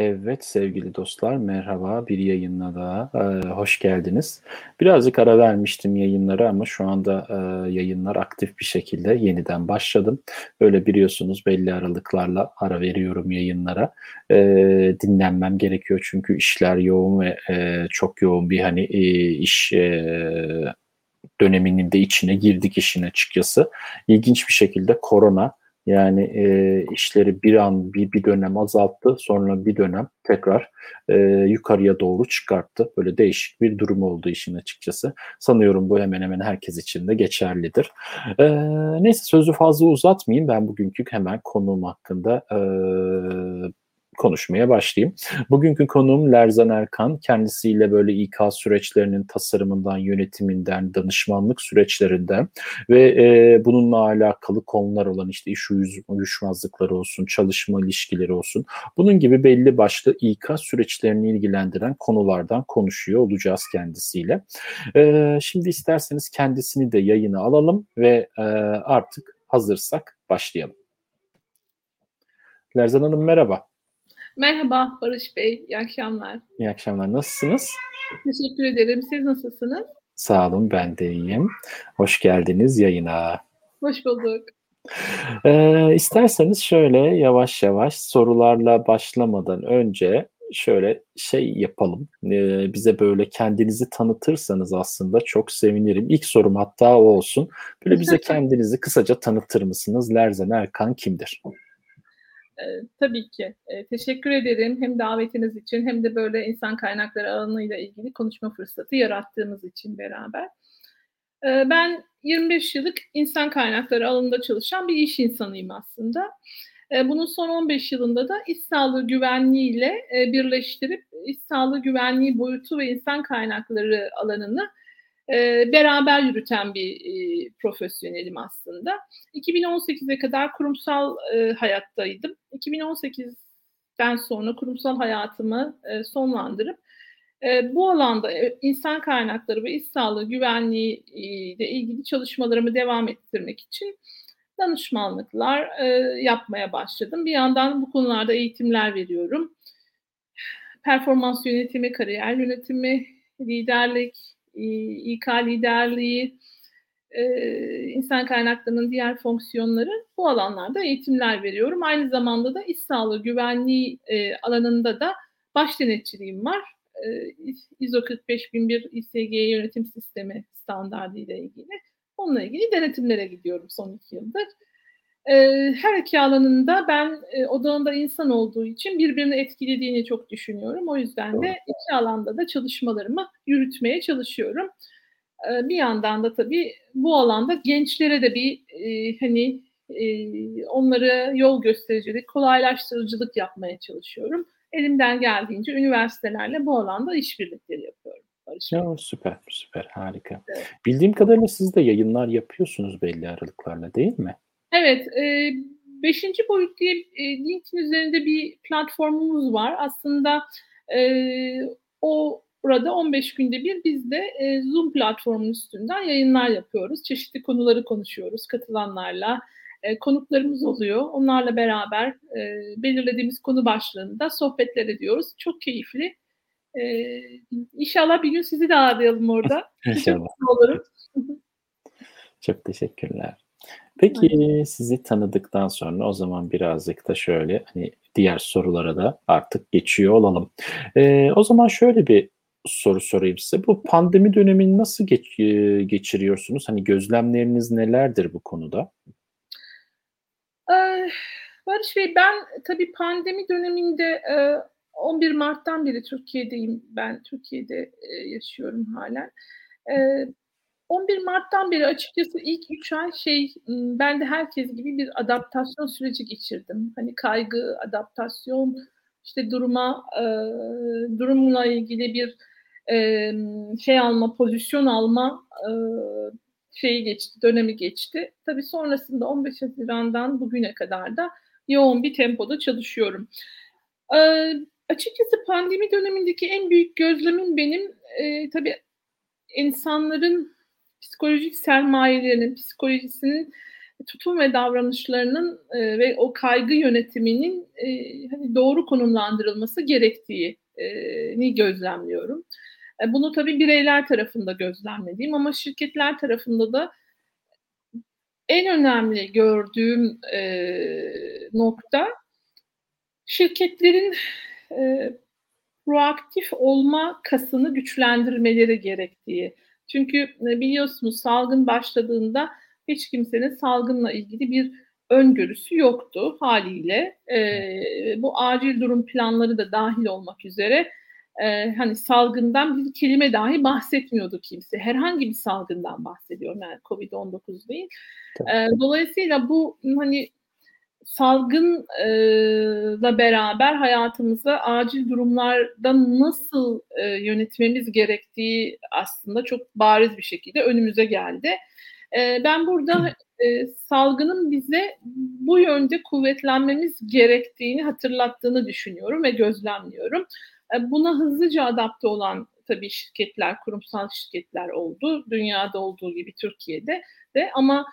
Evet sevgili dostlar merhaba bir yayınla daha e, hoş geldiniz. Birazcık ara vermiştim yayınlara ama şu anda e, yayınlar aktif bir şekilde yeniden başladım. Böyle biliyorsunuz belli aralıklarla ara veriyorum yayınlara. E, dinlenmem gerekiyor çünkü işler yoğun ve e, çok yoğun bir hani e, iş e, döneminin de içine girdik işin açıkçası. İlginç bir şekilde korona yani e, işleri bir an bir, bir dönem azalttı sonra bir dönem tekrar e, yukarıya doğru çıkarttı. Böyle değişik bir durum oldu işin açıkçası. Sanıyorum bu hemen hemen herkes için de geçerlidir. E, neyse sözü fazla uzatmayayım. Ben bugünkü hemen konuğum hakkında e, konuşmaya başlayayım. Bugünkü konuğum Lerzan Erkan. Kendisiyle böyle İK süreçlerinin tasarımından, yönetiminden, danışmanlık süreçlerinden ve e, bununla alakalı konular olan işte iş uyuşmazlıkları olsun, çalışma ilişkileri olsun. Bunun gibi belli başlı İK süreçlerini ilgilendiren konulardan konuşuyor olacağız kendisiyle. E, şimdi isterseniz kendisini de yayına alalım ve e, artık hazırsak başlayalım. Lerzan Hanım merhaba. Merhaba Barış Bey, iyi akşamlar. İyi akşamlar, nasılsınız? Teşekkür ederim. Siz nasılsınız? Sağ olun, ben de iyiyim. Hoş geldiniz yayına. Hoş bulduk. Ee, isterseniz şöyle yavaş yavaş sorularla başlamadan önce şöyle şey yapalım. Ee, bize böyle kendinizi tanıtırsanız aslında çok sevinirim. İlk sorum hatta o olsun. Böyle bize kendinizi kısaca tanıtır mısınız? Lerzen Erkan kimdir? E, tabii ki. E, teşekkür ederim hem davetiniz için hem de böyle insan kaynakları alanıyla ilgili konuşma fırsatı yarattığımız için beraber. E, ben 25 yıllık insan kaynakları alanında çalışan bir iş insanıyım aslında. E, bunun son 15 yılında da iş sağlığı güvenliği ile e, birleştirip iş sağlığı güvenliği boyutu ve insan kaynakları alanını beraber yürüten bir e, profesyonelim aslında. 2018'e kadar kurumsal e, hayattaydım. 2018'den sonra kurumsal hayatımı e, sonlandırıp bu alanda insan kaynakları ve iş sağlığı güvenliği ile ilgili çalışmalarımı devam ettirmek için danışmanlıklar yapmaya başladım. Bir yandan bu konularda eğitimler veriyorum. Performans yönetimi, kariyer yönetimi, liderlik, İK liderliği, insan kaynaklarının diğer fonksiyonları bu alanlarda eğitimler veriyorum. Aynı zamanda da iş sağlığı güvenliği alanında da baş denetçiliğim var. ISO 45001 İSG yönetim sistemi standardı ile ilgili. Onunla ilgili denetimlere gidiyorum son iki yıldır. Her iki alanında ben odağında insan olduğu için birbirini etkilediğini çok düşünüyorum. O yüzden de iki alanda da çalışmalarımı yürütmeye çalışıyorum. Bir yandan da tabii bu alanda gençlere de bir hani onları yol göstericilik, kolaylaştırıcılık yapmaya çalışıyorum. Elimden geldiğince üniversitelerle bu alanda işbirlikleri yapıyorum. Ya, süper, süper, harika. Evet. Bildiğim kadarıyla siz de yayınlar yapıyorsunuz belli aralıklarla değil mi? Evet, e, beşinci boyut diye e, LinkedIn üzerinde bir platformumuz var. Aslında e, o burada 15 günde bir biz de e, Zoom platformunun üstünden yayınlar yapıyoruz. Çeşitli konuları konuşuyoruz katılanlarla. E, konuklarımız oluyor. Onlarla beraber e, belirlediğimiz konu başlığında sohbetler ediyoruz. Çok keyifli. E, inşallah bir gün sizi de ağırlayalım orada. İnşallah. Çok olurum. Çok teşekkürler. Peki sizi tanıdıktan sonra o zaman birazcık da şöyle hani diğer sorulara da artık geçiyor olalım. Ee, o zaman şöyle bir soru sorayım size. Bu pandemi dönemini nasıl geç, geçiriyorsunuz? Hani gözlemleriniz nelerdir bu konuda? Ee, Barış Bey ben tabii pandemi döneminde 11 Mart'tan beri Türkiye'deyim. Ben Türkiye'de yaşıyorum halen. 11 Mart'tan beri açıkçası ilk 3 ay şey ben de herkes gibi bir adaptasyon süreci geçirdim. Hani kaygı, adaptasyon, işte duruma e, durumla ilgili bir e, şey alma, pozisyon alma e, şeyi geçti, dönemi geçti. Tabii sonrasında 15 Haziran'dan bugüne kadar da yoğun bir tempoda çalışıyorum. E, açıkçası pandemi dönemindeki en büyük gözlemim benim e, tabii insanların psikolojik sermayelerinin, psikolojisinin tutum ve davranışlarının e, ve o kaygı yönetiminin e, hani doğru konumlandırılması gerektiğini gözlemliyorum. E, bunu tabii bireyler tarafında gözlemlediğim ama şirketler tarafında da en önemli gördüğüm e, nokta şirketlerin e, proaktif olma kasını güçlendirmeleri gerektiği. Çünkü e, biliyorsunuz salgın başladığında hiç kimsenin salgınla ilgili bir öngörüsü yoktu haliyle. E, bu acil durum planları da dahil olmak üzere e, hani salgından bir kelime dahi bahsetmiyordu kimse. Herhangi bir salgından bahsediyorum yani Covid-19 değil. E, dolayısıyla bu hani salgınla beraber hayatımıza acil durumlarda nasıl e, yönetmemiz gerektiği aslında çok bariz bir şekilde önümüze geldi. E, ben burada e, salgının bize bu yönde kuvvetlenmemiz gerektiğini hatırlattığını düşünüyorum ve gözlemliyorum. E, buna hızlıca adapte olan tabii şirketler, kurumsal şirketler oldu. Dünyada olduğu gibi Türkiye'de de ama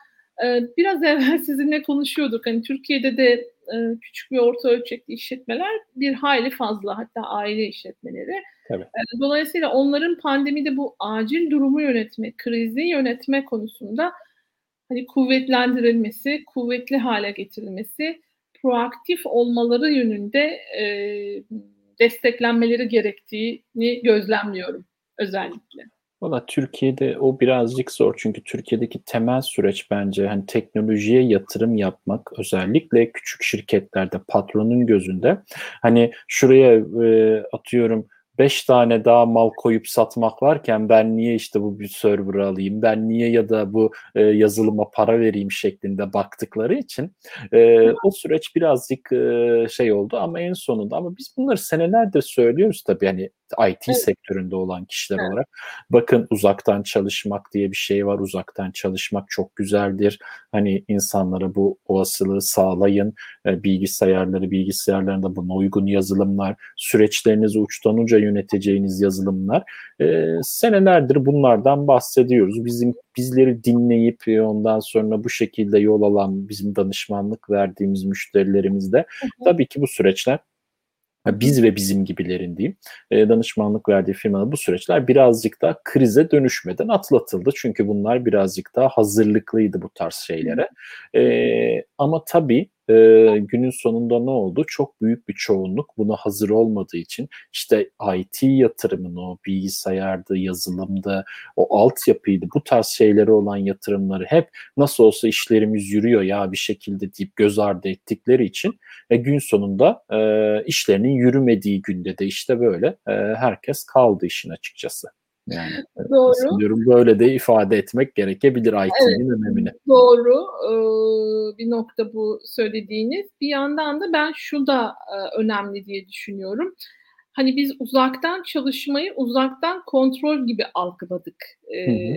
biraz evvel sizinle konuşuyorduk. Hani Türkiye'de de e, küçük ve orta ölçekli işletmeler bir hayli fazla hatta aile işletmeleri. Tabii. Dolayısıyla onların pandemide bu acil durumu yönetme, krizi yönetme konusunda hani kuvvetlendirilmesi, kuvvetli hale getirilmesi, proaktif olmaları yönünde e, desteklenmeleri gerektiğini gözlemliyorum özellikle. Valla Türkiye'de o birazcık zor çünkü Türkiye'deki temel süreç bence hani teknolojiye yatırım yapmak özellikle küçük şirketlerde patronun gözünde. Hani şuraya e, atıyorum 5 tane daha mal koyup satmak varken ben niye işte bu bir server alayım, ben niye ya da bu e, yazılıma para vereyim şeklinde baktıkları için e, o süreç birazcık e, şey oldu ama en sonunda ama biz bunları senelerdir söylüyoruz tabii hani IT evet. sektöründe olan kişiler evet. olarak bakın uzaktan çalışmak diye bir şey var. Uzaktan çalışmak çok güzeldir. Hani insanlara bu olasılığı sağlayın. E, bilgisayarları, bilgisayarlarında buna uygun yazılımlar, süreçlerinizi uçtan uca yöneteceğiniz yazılımlar. E, senelerdir bunlardan bahsediyoruz. Bizim bizleri dinleyip ondan sonra bu şekilde yol alan bizim danışmanlık verdiğimiz müşterilerimiz de tabii ki bu süreçler biz ve bizim gibilerin diyeyim e, danışmanlık verdiği firmalar bu süreçler birazcık daha krize dönüşmeden atlatıldı. Çünkü bunlar birazcık daha hazırlıklıydı bu tarz şeylere. E, ama tabii e, günün sonunda ne oldu? Çok büyük bir çoğunluk buna hazır olmadığı için işte IT yatırımını o bilgisayarda, yazılımda, o altyapıydı, bu tarz şeylere olan yatırımları hep nasıl olsa işlerimiz yürüyor ya bir şekilde deyip göz ardı ettikleri için e, gün sonunda e, işlerinin yürümediği günde de işte böyle e, herkes kaldı işin açıkçası. Yani doğru. Diyorum böyle de ifade etmek gerekebilir IT'nin evet, önemini. Doğru ee, bir nokta bu söylediğiniz. Bir yandan da ben şu da e, önemli diye düşünüyorum. Hani biz uzaktan çalışmayı uzaktan kontrol gibi algıladık e,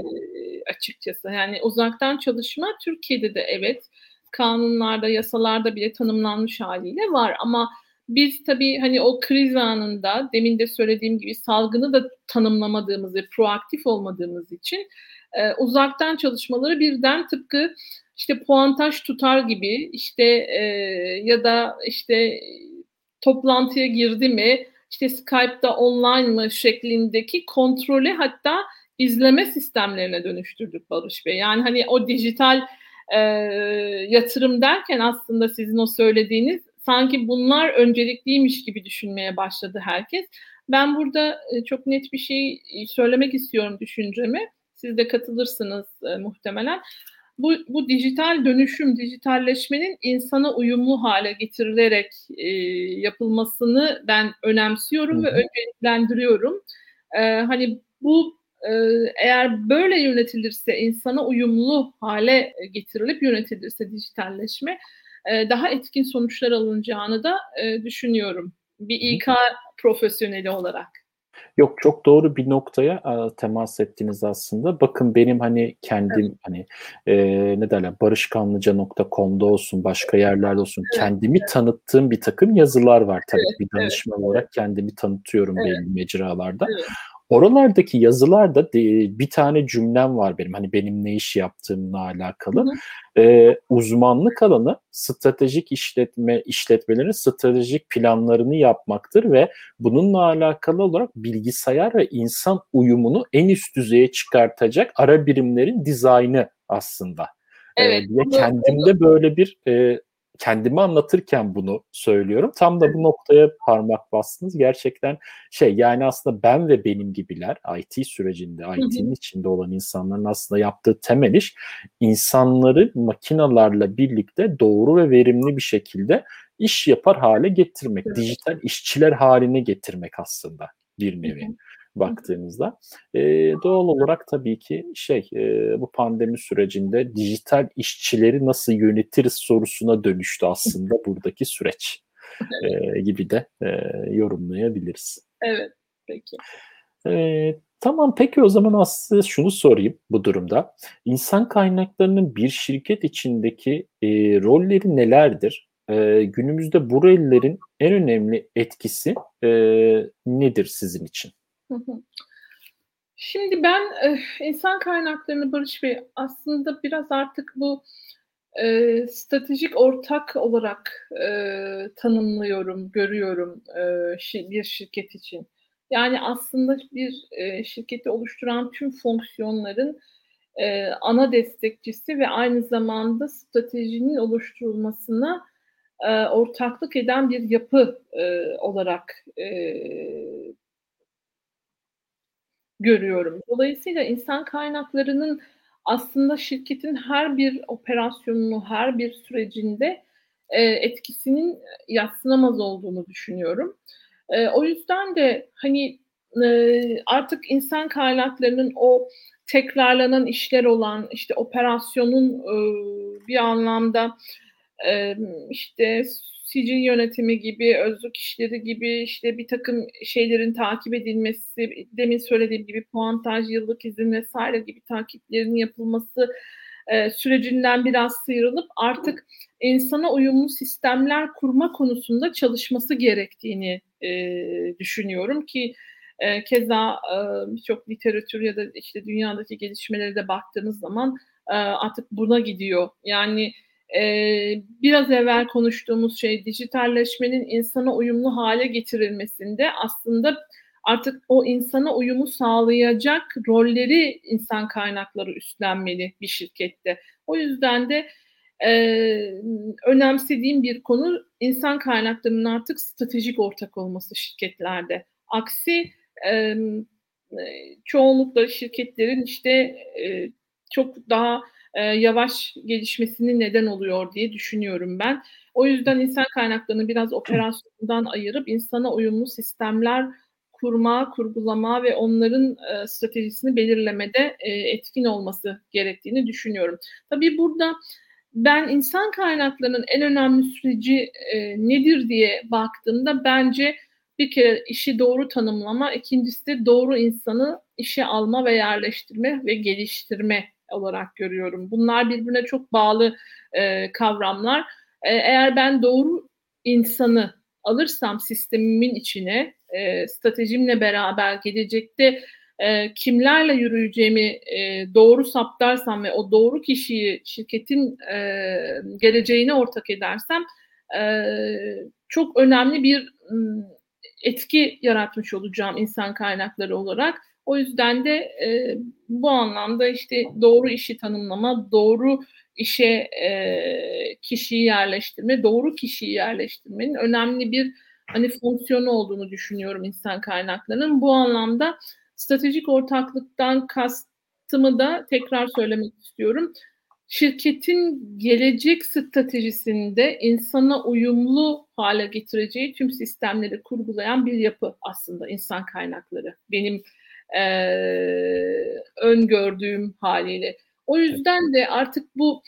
açıkçası. Yani uzaktan çalışma Türkiye'de de evet kanunlarda, yasalarda bile tanımlanmış haliyle var ama biz tabii hani o kriz anında demin de söylediğim gibi salgını da tanımlamadığımız ve proaktif olmadığımız için e, uzaktan çalışmaları birden tıpkı işte puantaj tutar gibi işte e, ya da işte toplantıya girdi mi işte Skype'da online mı şeklindeki kontrolü hatta izleme sistemlerine dönüştürdük Barış Bey. Yani hani o dijital e, yatırım derken aslında sizin o söylediğiniz sanki bunlar öncelikliymiş gibi düşünmeye başladı herkes. Ben burada e, çok net bir şey e, söylemek istiyorum düşüncemi. Siz de katılırsınız e, muhtemelen. Bu, bu dijital dönüşüm, dijitalleşmenin insana uyumlu hale getirilerek e, yapılmasını ben önemsiyorum Hı-hı. ve önceliklendiriyorum. E, hani bu eğer böyle yönetilirse, insana uyumlu hale getirilip yönetilirse dijitalleşme, e, daha etkin sonuçlar alınacağını da e, düşünüyorum. Bir İK profesyoneli olarak. Yok çok doğru bir noktaya a, temas ettiniz aslında. Bakın benim hani kendim evet. hani e, ne derler barışkanlıca.com'da olsun başka yerlerde olsun evet. kendimi evet. tanıttığım bir takım yazılar var tabii evet. bir danışman evet. olarak kendimi tanıtıyorum evet. belli mecralarda. Evet. Oralardaki yazılarda de, bir tane cümlem var benim. Hani benim ne iş yaptığımla alakalı. Ee, uzmanlık alanı stratejik işletme işletmelerin stratejik planlarını yapmaktır ve bununla alakalı olarak bilgisayar ve insan uyumunu en üst düzeye çıkartacak ara birimlerin dizaynı aslında. Evet, ee, diye kendimde böyle bir e, kendimi anlatırken bunu söylüyorum. Tam da bu noktaya parmak bastınız. Gerçekten şey yani aslında ben ve benim gibiler IT sürecinde, IT'nin içinde olan insanların aslında yaptığı temel iş insanları makinalarla birlikte doğru ve verimli bir şekilde iş yapar hale getirmek. Dijital işçiler haline getirmek aslında bir nevi. Hı hı baktığımızda. E, doğal olarak tabii ki şey e, bu pandemi sürecinde dijital işçileri nasıl yönetiriz sorusuna dönüştü aslında buradaki süreç e, gibi de e, yorumlayabiliriz. Evet, peki. E, tamam peki o zaman aslında şunu sorayım bu durumda. İnsan kaynaklarının bir şirket içindeki e, rolleri nelerdir? E, günümüzde bu rollerin en önemli etkisi e, nedir sizin için? Şimdi ben e, insan kaynaklarını Barış Bey aslında biraz artık bu e, stratejik ortak olarak e, tanımlıyorum, görüyorum e, bir şirket için. Yani aslında bir e, şirketi oluşturan tüm fonksiyonların e, ana destekçisi ve aynı zamanda stratejinin oluşturulmasına e, ortaklık eden bir yapı e, olarak e, görüyorum. Dolayısıyla insan kaynaklarının aslında şirketin her bir operasyonunu, her bir sürecinde e, etkisinin yatsınamaz olduğunu düşünüyorum. E, o yüzden de hani e, artık insan kaynaklarının o tekrarlanan işler olan işte operasyonun e, bir anlamda e, işte sicil yönetimi gibi, özlük işleri gibi işte bir takım şeylerin takip edilmesi, demin söylediğim gibi puantaj, yıllık izin vesaire gibi takiplerin yapılması e, sürecinden biraz sıyrılıp artık insana uyumlu sistemler kurma konusunda çalışması gerektiğini e, düşünüyorum ki e, keza e, birçok literatür ya da işte dünyadaki gelişmelere de baktığınız zaman e, artık buna gidiyor. Yani biraz evvel konuştuğumuz şey dijitalleşmenin insana uyumlu hale getirilmesinde aslında artık o insana uyumu sağlayacak rolleri insan kaynakları üstlenmeli bir şirkette. O yüzden de e, önemsediğim bir konu insan kaynaklarının artık stratejik ortak olması şirketlerde. Aksi e, çoğunlukla şirketlerin işte e, çok daha e, yavaş gelişmesinin neden oluyor diye düşünüyorum ben. O yüzden insan kaynaklarını biraz operasyondan ayırıp insana uyumlu sistemler kurma, kurgulama ve onların e, stratejisini belirlemede e, etkin olması gerektiğini düşünüyorum. Tabii burada ben insan kaynaklarının en önemli süreci e, nedir diye baktığımda bence bir kere işi doğru tanımlama, ikincisi de doğru insanı işe alma ve yerleştirme ve geliştirme olarak görüyorum. Bunlar birbirine çok bağlı e, kavramlar. E, eğer ben doğru insanı alırsam sistemimin içine, e, stratejimle beraber gelecekte e, kimlerle yürüyeceğimi e, doğru saptarsam ve o doğru kişiyi şirketin e, geleceğine ortak edersem e, çok önemli bir etki yaratmış olacağım insan kaynakları olarak. O yüzden de e, bu anlamda işte doğru işi tanımlama, doğru işe e, kişiyi yerleştirme, doğru kişiyi yerleştirmenin önemli bir hani fonksiyonu olduğunu düşünüyorum insan kaynaklarının. Bu anlamda stratejik ortaklıktan kastımı da tekrar söylemek istiyorum. Şirketin gelecek stratejisinde insana uyumlu hale getireceği tüm sistemleri kurgulayan bir yapı aslında insan kaynakları. Benim e, öngördüğüm haliyle. O yüzden de artık bu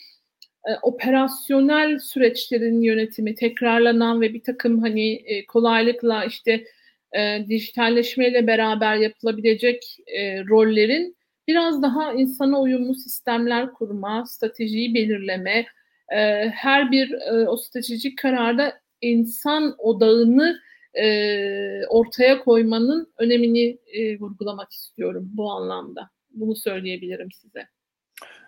e, operasyonel süreçlerin yönetimi tekrarlanan ve bir takım hani e, kolaylıkla işte e, dijitalleşmeyle beraber yapılabilecek e, rollerin biraz daha insana uyumlu sistemler kurma, stratejiyi belirleme, e, her bir e, o stratejik kararda insan odağını e, ortaya koymanın önemini e, vurgulamak istiyorum bu anlamda. Bunu söyleyebilirim size.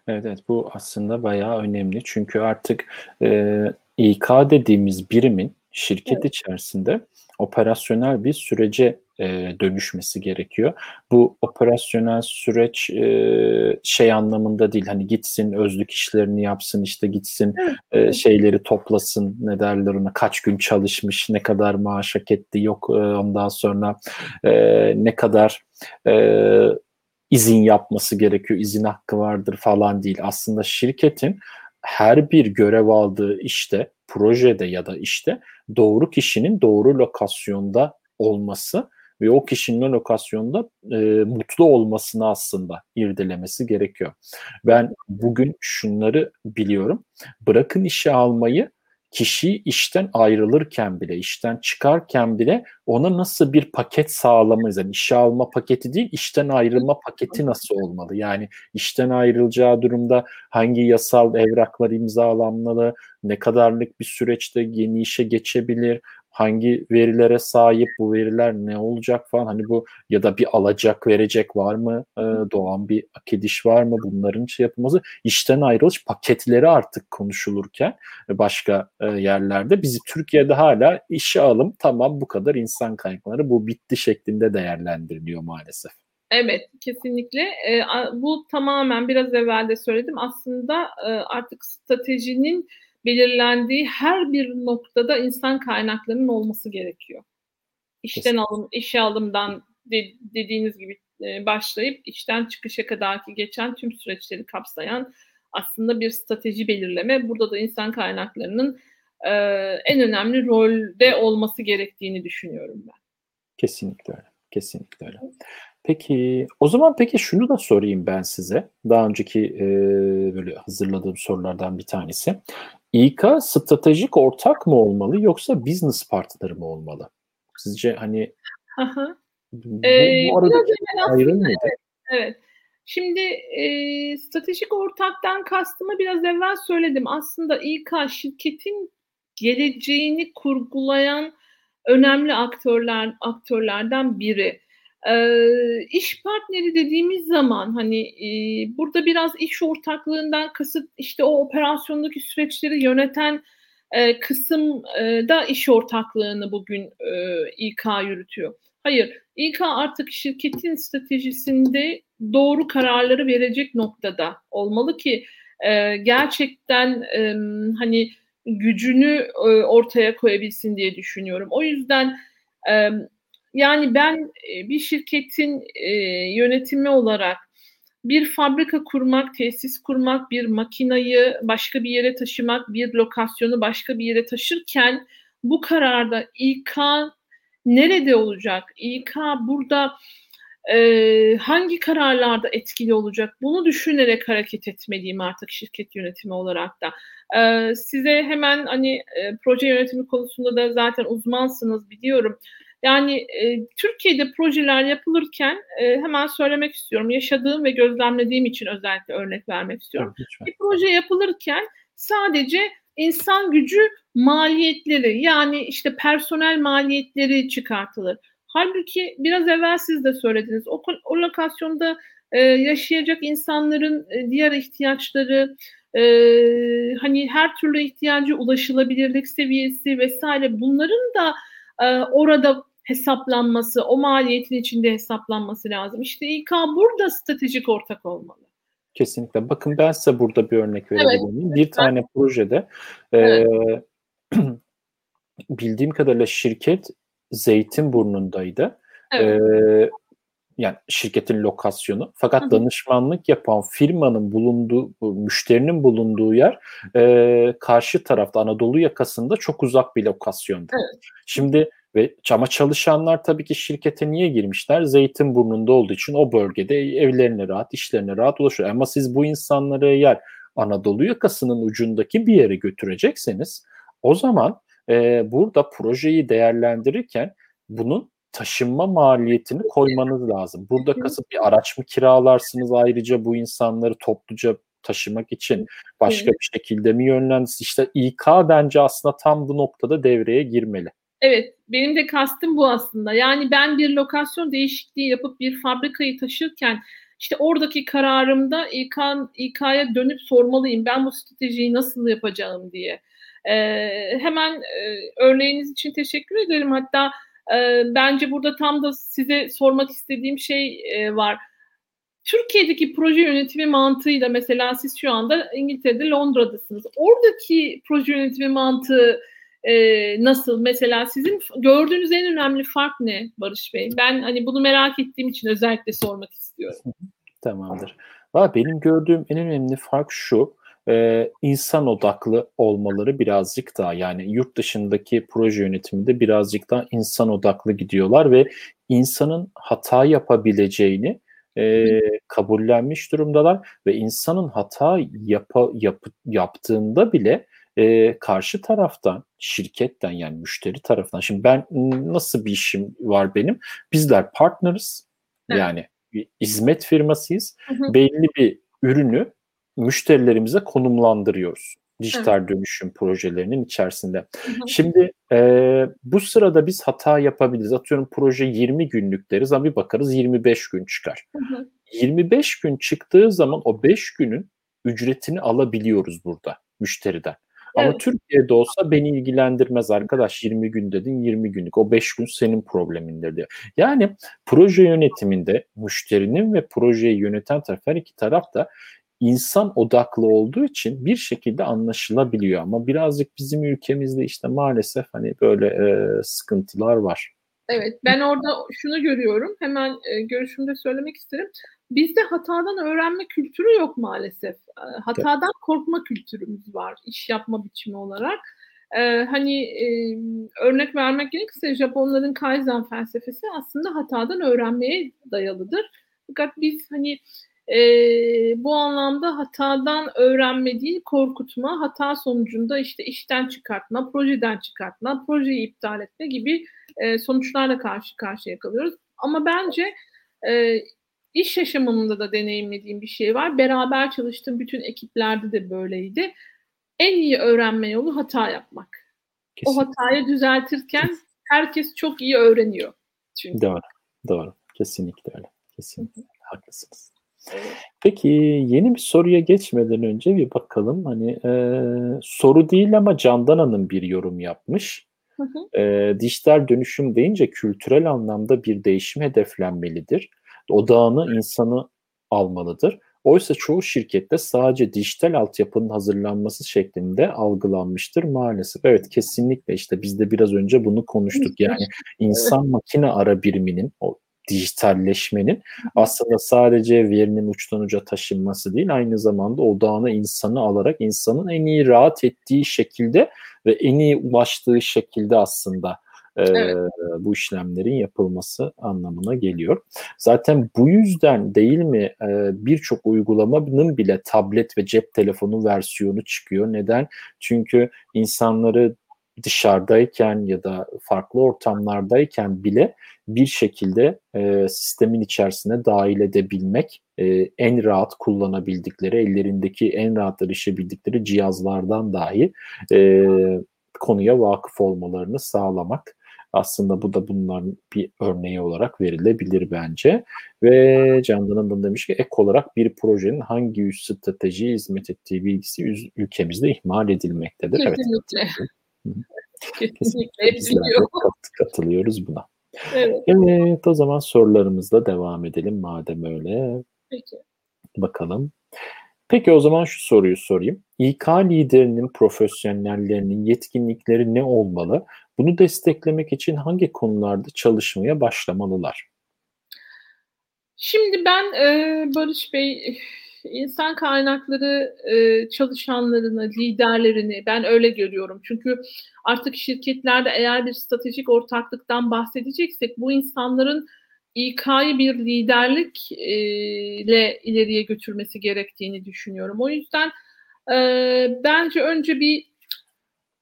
Evet, evet bu aslında bayağı önemli. Çünkü artık e, İK dediğimiz birimin şirket evet. içerisinde operasyonel bir sürece e, dönüşmesi gerekiyor. Bu operasyonel süreç e, şey anlamında değil hani gitsin özlük işlerini yapsın işte gitsin e, şeyleri toplasın ne derler ona kaç gün çalışmış ne kadar maaş hak etti yok e, ondan sonra e, ne kadar e, izin yapması gerekiyor izin hakkı vardır falan değil aslında şirketin her bir görev aldığı işte projede ya da işte doğru kişinin doğru lokasyonda olması ve o kişinin lokasyonda e, mutlu olmasını aslında irdelemesi gerekiyor. Ben bugün şunları biliyorum. Bırakın işe almayı kişi işten ayrılırken bile, işten çıkarken bile ona nasıl bir paket sağlamayız? Yani işe alma paketi değil, işten ayrılma paketi nasıl olmalı? Yani işten ayrılacağı durumda hangi yasal evraklar imzalanmalı, ne kadarlık bir süreçte yeni işe geçebilir, hangi verilere sahip bu veriler ne olacak falan hani bu ya da bir alacak verecek var mı e, doğan bir akediş var mı bunların şey yapılması işten ayrılış paketleri artık konuşulurken başka e, yerlerde bizi Türkiye'de hala işe alım tamam bu kadar insan kaynakları bu bitti şeklinde değerlendiriliyor maalesef. Evet, kesinlikle. E, bu tamamen biraz evvel de söyledim. Aslında e, artık stratejinin belirlendiği her bir noktada insan kaynaklarının olması gerekiyor. İşten alım, işe alımdan de, dediğiniz gibi e, başlayıp işten çıkışa kadarki geçen tüm süreçleri kapsayan aslında bir strateji belirleme. Burada da insan kaynaklarının e, en önemli rolde olması gerektiğini düşünüyorum ben. Kesinlikle öyle. Kesinlikle öyle. Peki o zaman peki şunu da sorayım ben size. Daha önceki e, böyle hazırladığım sorulardan bir tanesi. İK stratejik ortak mı olmalı yoksa business partner mı olmalı? Sizce hani Aha. bu, ee, bu aradaki ayrım nedir? Evet, evet. Şimdi e, stratejik ortaktan kastımı biraz evvel söyledim. Aslında İK şirketin geleceğini kurgulayan önemli aktörler aktörlerden biri. Ee, iş partneri dediğimiz zaman hani e, burada biraz iş ortaklığından kasıt işte o operasyondaki süreçleri yöneten e, kısım e, da iş ortaklığını bugün e, İK yürütüyor. Hayır, İK artık şirketin stratejisinde doğru kararları verecek noktada olmalı ki e, gerçekten e, hani gücünü e, ortaya koyabilsin diye düşünüyorum. O yüzden e, yani ben e, bir şirketin e, yönetimi olarak bir fabrika kurmak, tesis kurmak, bir makinayı başka bir yere taşımak, bir lokasyonu başka bir yere taşırken bu kararda İK nerede olacak? İK burada e, hangi kararlarda etkili olacak? Bunu düşünerek hareket etmeliyim artık şirket yönetimi olarak da. E, size hemen hani e, proje yönetimi konusunda da zaten uzmansınız biliyorum. Yani e, Türkiye'de projeler yapılırken e, hemen söylemek istiyorum. Yaşadığım ve gözlemlediğim için özellikle örnek vermek istiyorum. Lütfen. Bir proje yapılırken sadece insan gücü maliyetleri yani işte personel maliyetleri çıkartılır. Halbuki biraz evvel siz de söylediniz. O, o lokasyonda e, yaşayacak insanların e, diğer ihtiyaçları, e, hani her türlü ihtiyacı ulaşılabilirlik seviyesi vesaire bunların da e, orada hesaplanması, o maliyetin içinde hesaplanması lazım. İşte İK burada stratejik ortak olmalı. Kesinlikle. Bakın ben size burada bir örnek verebilir miyim? Evet. Bir tane projede evet. e, bildiğim kadarıyla şirket Zeytinburnu'ndaydı. Evet. E, yani şirketin lokasyonu. Fakat Hı-hı. danışmanlık yapan firmanın bulunduğu, müşterinin bulunduğu yer e, karşı tarafta Anadolu yakasında çok uzak bir lokasyonda. Evet. Şimdi ve ama çalışanlar tabii ki şirkete niye girmişler? Zeytinburnu'nda olduğu için o bölgede evlerine rahat, işlerine rahat ulaşıyor. Ama siz bu insanları eğer Anadolu yakasının ucundaki bir yere götürecekseniz o zaman e, burada projeyi değerlendirirken bunun taşınma maliyetini koymanız lazım. Burada kasıp bir araç mı kiralarsınız ayrıca bu insanları topluca taşımak için başka bir şekilde mi yönlendiniz? İşte İK bence aslında tam bu noktada devreye girmeli. Evet, benim de kastım bu aslında. Yani ben bir lokasyon değişikliği yapıp bir fabrikayı taşırken işte oradaki kararımda İK, İK'ya dönüp sormalıyım. Ben bu stratejiyi nasıl yapacağım diye. Ee, hemen e, örneğiniz için teşekkür ederim. Hatta e, bence burada tam da size sormak istediğim şey e, var. Türkiye'deki proje yönetimi mantığıyla mesela siz şu anda İngiltere'de Londra'dasınız. Oradaki proje yönetimi mantığı e, nasıl? Mesela sizin gördüğünüz en önemli fark ne Barış Bey? Ben hani bunu merak ettiğim için özellikle sormak istiyorum. Tamamdır. Valla benim gördüğüm en önemli fark şu. E, insan odaklı olmaları birazcık daha yani yurt dışındaki proje yönetiminde birazcık daha insan odaklı gidiyorlar ve insanın hata yapabileceğini e, kabullenmiş durumdalar ve insanın hata yapa, yap, yaptığında bile e, karşı taraftan, şirketten yani müşteri tarafından. Şimdi ben nasıl bir işim var benim? Bizler partners evet. yani bir hizmet firmasıyız. Hı hı. Belli bir ürünü müşterilerimize konumlandırıyoruz. Dijital evet. dönüşüm projelerinin içerisinde. Hı hı. Şimdi e, bu sırada biz hata yapabiliriz. Atıyorum proje 20 günlük deriz ama bir bakarız 25 gün çıkar. Hı hı. 25 gün çıktığı zaman o 5 günün ücretini alabiliyoruz burada müşteriden. Ama evet. Türkiye'de olsa beni ilgilendirmez arkadaş 20 gün dedin 20 günlük o 5 gün senin problemindir diyor. Yani proje yönetiminde müşterinin ve projeyi yöneten taraf her iki taraf da insan odaklı olduğu için bir şekilde anlaşılabiliyor ama birazcık bizim ülkemizde işte maalesef hani böyle e, sıkıntılar var. Evet ben orada şunu görüyorum hemen e, görüşümde söylemek isterim. Bizde hatadan öğrenme kültürü yok maalesef. Hatadan evet. korkma kültürümüz var iş yapma biçimi olarak. Ee, hani e, örnek vermek gerekirse Japonların Kaizen felsefesi aslında hatadan öğrenmeye dayalıdır. Fakat biz hani e, bu anlamda hatadan öğrenme değil korkutma, hata sonucunda işte işten çıkartma, projeden çıkartma, projeyi iptal etme gibi e, sonuçlarla karşı karşıya kalıyoruz. Ama bence e, iş yaşamında da deneyimlediğim bir şey var. Beraber çalıştığım bütün ekiplerde de böyleydi. En iyi öğrenme yolu hata yapmak. Kesinlikle. O hatayı düzeltirken herkes çok iyi öğreniyor. Çünkü. Doğru, doğru. Kesinlikle öyle. Kesinlikle haklısınız. Peki yeni bir soruya geçmeden önce bir bakalım. Hani e, soru değil ama Candan Hanım bir yorum yapmış. Hı hı. E, dijital dönüşüm deyince kültürel anlamda bir değişim hedeflenmelidir odağını insanı almalıdır. Oysa çoğu şirkette sadece dijital altyapının hazırlanması şeklinde algılanmıştır maalesef. Evet kesinlikle işte biz de biraz önce bunu konuştuk. Yani insan makine ara biriminin o dijitalleşmenin aslında sadece verinin uçtan uca taşınması değil aynı zamanda odağına insanı alarak insanın en iyi rahat ettiği şekilde ve en iyi ulaştığı şekilde aslında evet. bu işlemlerin yapılması anlamına geliyor. Zaten bu yüzden değil mi birçok uygulamanın bile tablet ve cep telefonu versiyonu çıkıyor. Neden? Çünkü insanları dışarıdayken ya da farklı ortamlardayken bile bir şekilde e, sistemin içerisine dahil edebilmek, e, en rahat kullanabildikleri, ellerindeki en rahat erişebildikleri cihazlardan dahi e, konuya vakıf olmalarını sağlamak. Aslında bu da bunların bir örneği olarak verilebilir bence. Ve Candan Hanım demiş ki ek olarak bir projenin hangi üst stratejiye hizmet ettiği bilgisi ülkemizde ihmal edilmektedir. Kesinlikle. Evet. Kesinlikle. Kesinlikle. Kat, katılıyoruz buna. Evet. evet o zaman sorularımızla devam edelim madem öyle. Peki. Bakalım. Peki o zaman şu soruyu sorayım. İK liderinin, profesyonellerinin yetkinlikleri ne olmalı? Bunu desteklemek için hangi konularda çalışmaya başlamalılar? Şimdi ben e, Barış Bey insan kaynakları e, çalışanlarını, liderlerini ben öyle görüyorum. Çünkü artık şirketlerde eğer bir stratejik ortaklıktan bahsedeceksek bu insanların İK'yı bir liderlikle ileriye götürmesi gerektiğini düşünüyorum. O yüzden e, bence önce bir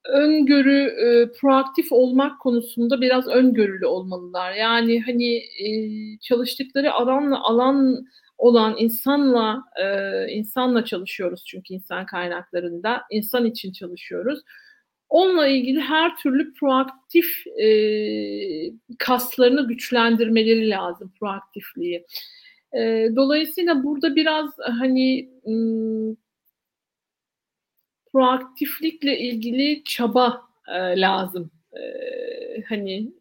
öngörü, e, proaktif olmak konusunda biraz öngörülü olmalılar. Yani hani e, çalıştıkları alanla alan olan insanla e, insanla çalışıyoruz çünkü insan kaynaklarında insan için çalışıyoruz. onunla ilgili her türlü proaktif e, kaslarını güçlendirmeleri lazım, proaktifliği. E, dolayısıyla burada biraz hani m, proaktiflikle ilgili çaba e, lazım. E, hani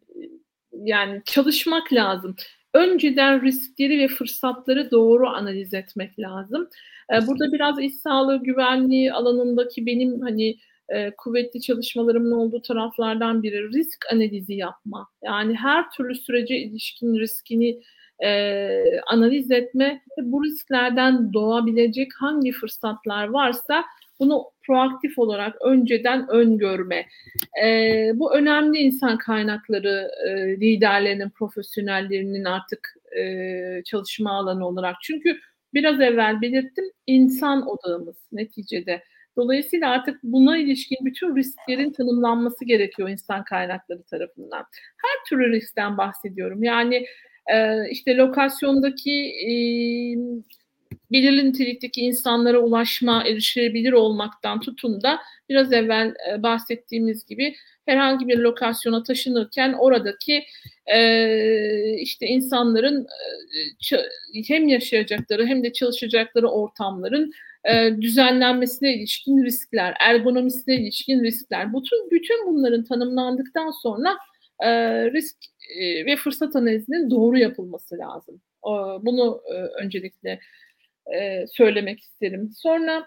yani çalışmak lazım. Önceden riskleri ve fırsatları doğru analiz etmek lazım. E, burada biraz iş sağlığı güvenliği alanındaki benim hani e, kuvvetli çalışmalarımın olduğu taraflardan biri risk analizi yapma. Yani her türlü sürece ilişkin riskini e, analiz etme ve bu risklerden doğabilecek hangi fırsatlar varsa bunu proaktif olarak önceden öngörme. E, bu önemli insan kaynakları e, liderlerinin, profesyonellerinin artık e, çalışma alanı olarak. Çünkü biraz evvel belirttim insan odağımız neticede. Dolayısıyla artık buna ilişkin bütün risklerin tanımlanması gerekiyor insan kaynakları tarafından. Her türlü riskten bahsediyorum. Yani e, işte lokasyondaki e, belirli nitelikteki insanlara ulaşma, erişilebilir olmaktan tutun da biraz evvel e, bahsettiğimiz gibi herhangi bir lokasyona taşınırken oradaki e, işte insanların e, hem yaşayacakları hem de çalışacakları ortamların düzenlenmesine ilişkin riskler, ergonomisine ilişkin riskler. Bütün bütün bunların tanımlandıktan sonra risk ve fırsat analizinin doğru yapılması lazım. Bunu öncelikle e, söylemek isterim. Sonra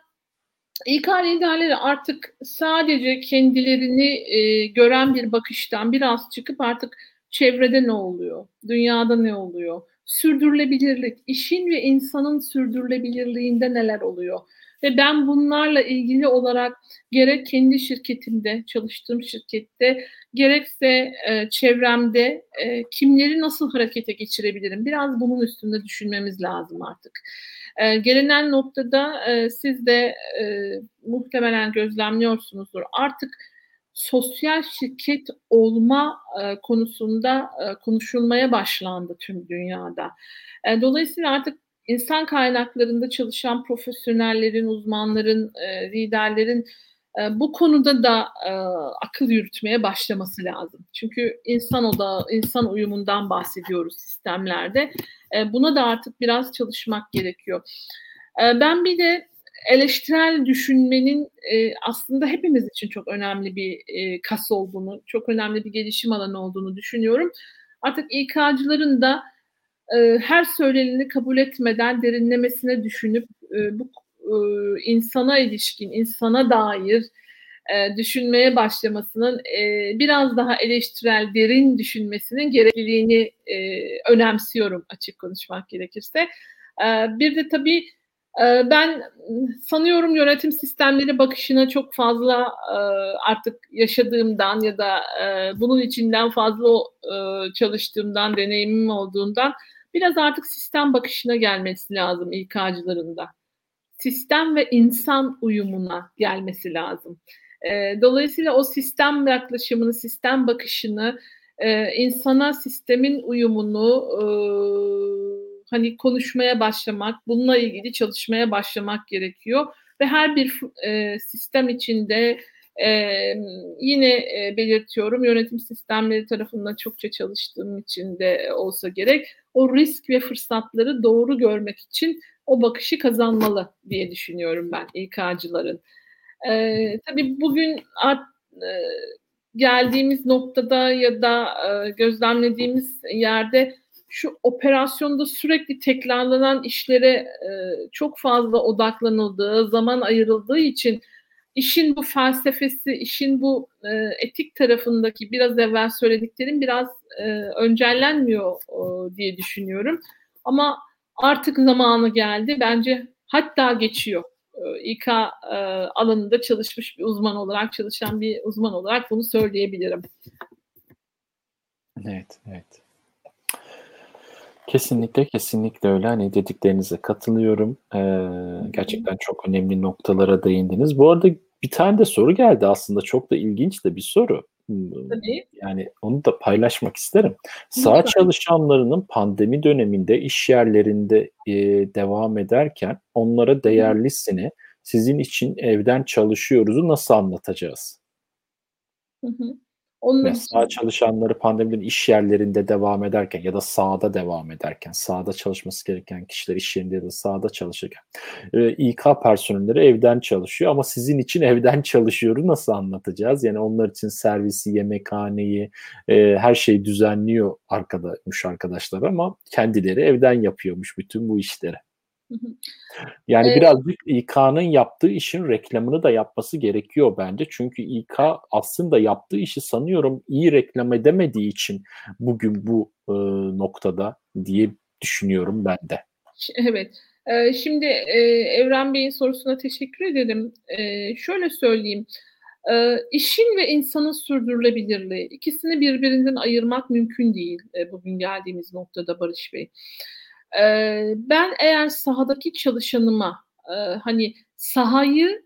İK liderleri artık sadece kendilerini e, gören bir bakıştan biraz çıkıp artık çevrede ne oluyor, dünyada ne oluyor, sürdürülebilirlik, işin ve insanın sürdürülebilirliğinde neler oluyor? Ve ben bunlarla ilgili olarak gerek kendi şirketimde, çalıştığım şirkette, gerekse e, çevremde e, kimleri nasıl harekete geçirebilirim? Biraz bunun üstünde düşünmemiz lazım artık. E, gelinen noktada e, siz de e, muhtemelen gözlemliyorsunuzdur. Artık sosyal şirket olma e, konusunda e, konuşulmaya başlandı tüm dünyada. E, dolayısıyla artık insan kaynaklarında çalışan profesyonellerin, uzmanların, e, liderlerin e, bu konuda da e, akıl yürütmeye başlaması lazım. Çünkü insan oda, insan uyumundan bahsediyoruz sistemlerde. Buna da artık biraz çalışmak gerekiyor. Ben bir de eleştirel düşünmenin aslında hepimiz için çok önemli bir kas olduğunu, çok önemli bir gelişim alanı olduğunu düşünüyorum. Artık İK'cıların da e, her söyleneni kabul etmeden derinlemesine düşünüp e, bu e, insana ilişkin, insana dair e, düşünmeye başlamasının biraz daha eleştirel, derin düşünmesinin gerekliliğini önemsiyorum açık konuşmak gerekirse. Bir de tabii ben sanıyorum yönetim sistemleri bakışına çok fazla artık yaşadığımdan ya da bunun içinden fazla çalıştığımdan, deneyimim olduğundan biraz artık sistem bakışına gelmesi lazım İK'cıların da. Sistem ve insan uyumuna gelmesi lazım. E, dolayısıyla o sistem yaklaşımını, sistem bakışını, e, insana sistemin uyumunu e, hani konuşmaya başlamak, bununla ilgili çalışmaya başlamak gerekiyor. Ve her bir e, sistem içinde e, yine e, belirtiyorum yönetim sistemleri tarafından çokça çalıştığım için de olsa gerek o risk ve fırsatları doğru görmek için o bakışı kazanmalı diye düşünüyorum ben İK'cıların. Ee, tabii bugün art, e, geldiğimiz noktada ya da e, gözlemlediğimiz yerde şu operasyonda sürekli tekrarlanan işlere e, çok fazla odaklanıldığı, zaman ayrıldığı için işin bu felsefesi, işin bu e, etik tarafındaki biraz evvel söylediklerim biraz e, öncellenmiyor e, diye düşünüyorum. Ama artık zamanı geldi. Bence hatta geçiyor. E, İK e, alanında çalışmış bir uzman olarak, çalışan bir uzman olarak bunu söyleyebilirim. Evet, evet. Kesinlikle, kesinlikle öyle. Hani dediklerinize katılıyorum. Ee, gerçekten çok önemli noktalara değindiniz. Bu arada bir tane de soru geldi aslında. Çok da ilginç de bir soru. Tabii. Yani onu da paylaşmak isterim. Sağ çalışanlarının pandemi döneminde iş yerlerinde e, devam ederken onlara değerlisini sizin için evden çalışıyoruzu nasıl anlatacağız? Hı hı. Onun Ve sağ çalışanları pandeminin iş yerlerinde devam ederken ya da sahada devam ederken, sahada çalışması gereken kişiler iş yerinde ya da sahada çalışırken e, İK personelleri evden çalışıyor ama sizin için evden çalışıyoru nasıl anlatacağız? Yani onlar için servisi, yemekhaneyi, e, her şeyi düzenliyor arkadaş arkadaşlar ama kendileri evden yapıyormuş bütün bu işleri. Yani evet. birazcık İK'nın yaptığı işin reklamını da yapması gerekiyor bence. Çünkü İK aslında yaptığı işi sanıyorum iyi reklam edemediği için bugün bu e, noktada diye düşünüyorum ben de. Evet. Ee, şimdi e, Evren Bey'in sorusuna teşekkür ederim. Ee, şöyle söyleyeyim. Ee, işin ve insanın sürdürülebilirliği ikisini birbirinden ayırmak mümkün değil e, bugün geldiğimiz noktada Barış Bey ben eğer sahadaki çalışanıma hani sahayı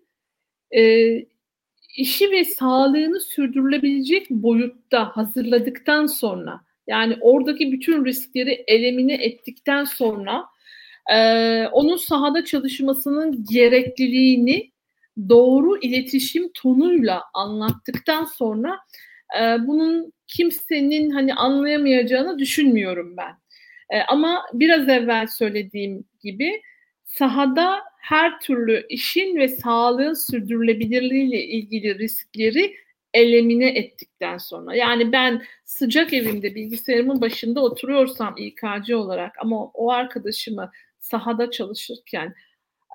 işi ve sağlığını sürdürülebilecek boyutta hazırladıktan sonra yani oradaki bütün riskleri elemine ettikten sonra onun sahada çalışmasının gerekliliğini doğru iletişim tonuyla anlattıktan sonra bunun kimsenin hani anlayamayacağını düşünmüyorum ben. E, ama biraz evvel söylediğim gibi sahada her türlü işin ve sağlığın sürdürülebilirliği ile ilgili riskleri elemine ettikten sonra. Yani ben sıcak evimde bilgisayarımın başında oturuyorsam İK'cı olarak ama o arkadaşımı sahada çalışırken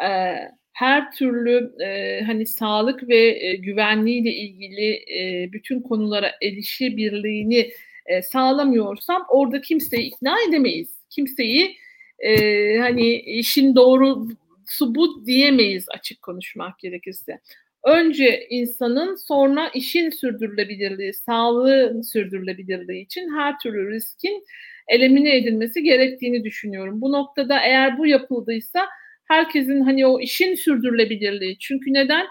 e, her türlü e, hani sağlık ve e, güvenliğiyle ilgili e, bütün konulara erişebilirliğini e, sağlamıyorsam orada kimseyi ikna edemeyiz. Kimseyi e, hani işin doğrusu bu diyemeyiz açık konuşmak gerekirse. Önce insanın sonra işin sürdürülebilirliği, sağlığın sürdürülebilirliği için her türlü riskin elemine edilmesi gerektiğini düşünüyorum. Bu noktada eğer bu yapıldıysa herkesin hani o işin sürdürülebilirliği. Çünkü neden?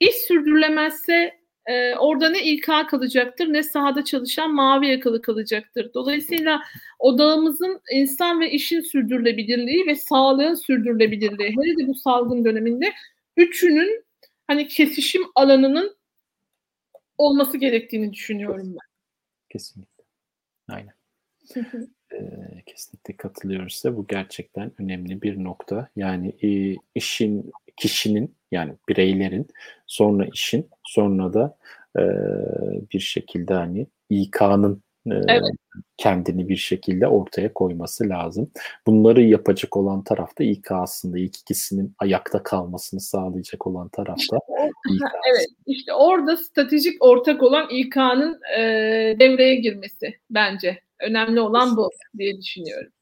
İş sürdürülemezse e, orada ne İK kalacaktır ne sahada çalışan mavi yakalı kalacaktır. Dolayısıyla odağımızın insan ve işin sürdürülebilirliği ve sağlığın sürdürülebilirliği. Hele de bu salgın döneminde üçünün hani kesişim alanının olması gerektiğini düşünüyorum ben. Kesinlikle. Aynen. ee, kesinlikle katılıyoruz size. Bu gerçekten önemli bir nokta. Yani e, işin, kişinin yani bireylerin sonra işin sonra da e, bir şekilde hani İK'nın e, evet. kendini bir şekilde ortaya koyması lazım. Bunları yapacak olan tarafta İK aslında ilk ikisinin ayakta kalmasını sağlayacak olan tarafta İK. evet işte orada stratejik ortak olan İK'nın e, devreye girmesi bence. Önemli olan bu diye düşünüyorum.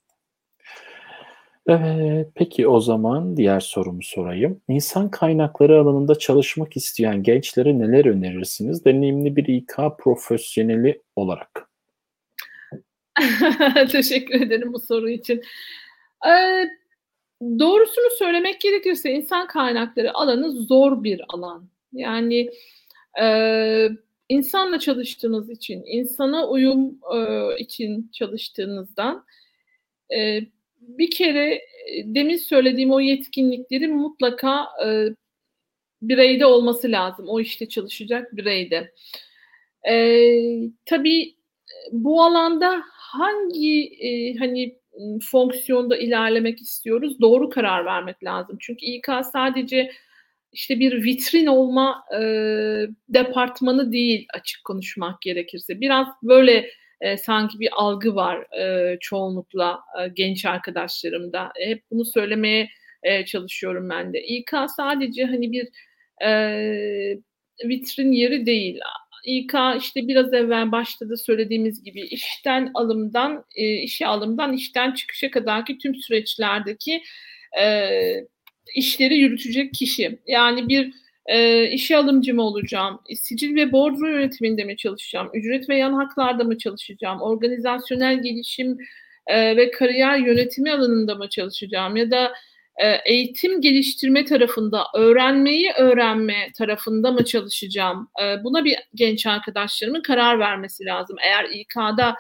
Evet, peki o zaman diğer sorumu sorayım. İnsan kaynakları alanında çalışmak isteyen gençlere neler önerirsiniz? Deneyimli bir İK profesyoneli olarak. Teşekkür ederim bu soru için. Ee, doğrusunu söylemek gerekirse insan kaynakları alanı zor bir alan. Yani e, insanla çalıştığınız için, insana uyum e, için çalıştığınızdan e, bir kere e, demin söylediğim o yetkinlikleri mutlaka e, bireyde olması lazım. O işte çalışacak bireyde. E, tabii bu alanda hangi e, hani fonksiyonda ilerlemek istiyoruz doğru karar vermek lazım. Çünkü İK sadece işte bir vitrin olma e, departmanı değil açık konuşmak gerekirse. Biraz böyle e, sanki bir algı var e, çoğunlukla e, genç arkadaşlarımda. Hep bunu söylemeye e, çalışıyorum ben de. İK sadece hani bir e, vitrin yeri değil. İK işte biraz evvel başta da söylediğimiz gibi işten alımdan, e, işe alımdan işten çıkışa kadarki tüm süreçlerdeki e, işleri yürütecek kişi. Yani bir e, işe alımcı mı olacağım? E, sicil ve bordro yönetiminde mi çalışacağım? Ücret ve yan haklarda mı çalışacağım? Organizasyonel gelişim e, ve kariyer yönetimi alanında mı çalışacağım? Ya da e, eğitim geliştirme tarafında, öğrenmeyi öğrenme tarafında mı çalışacağım? E, buna bir genç arkadaşlarımın karar vermesi lazım. Eğer İK'da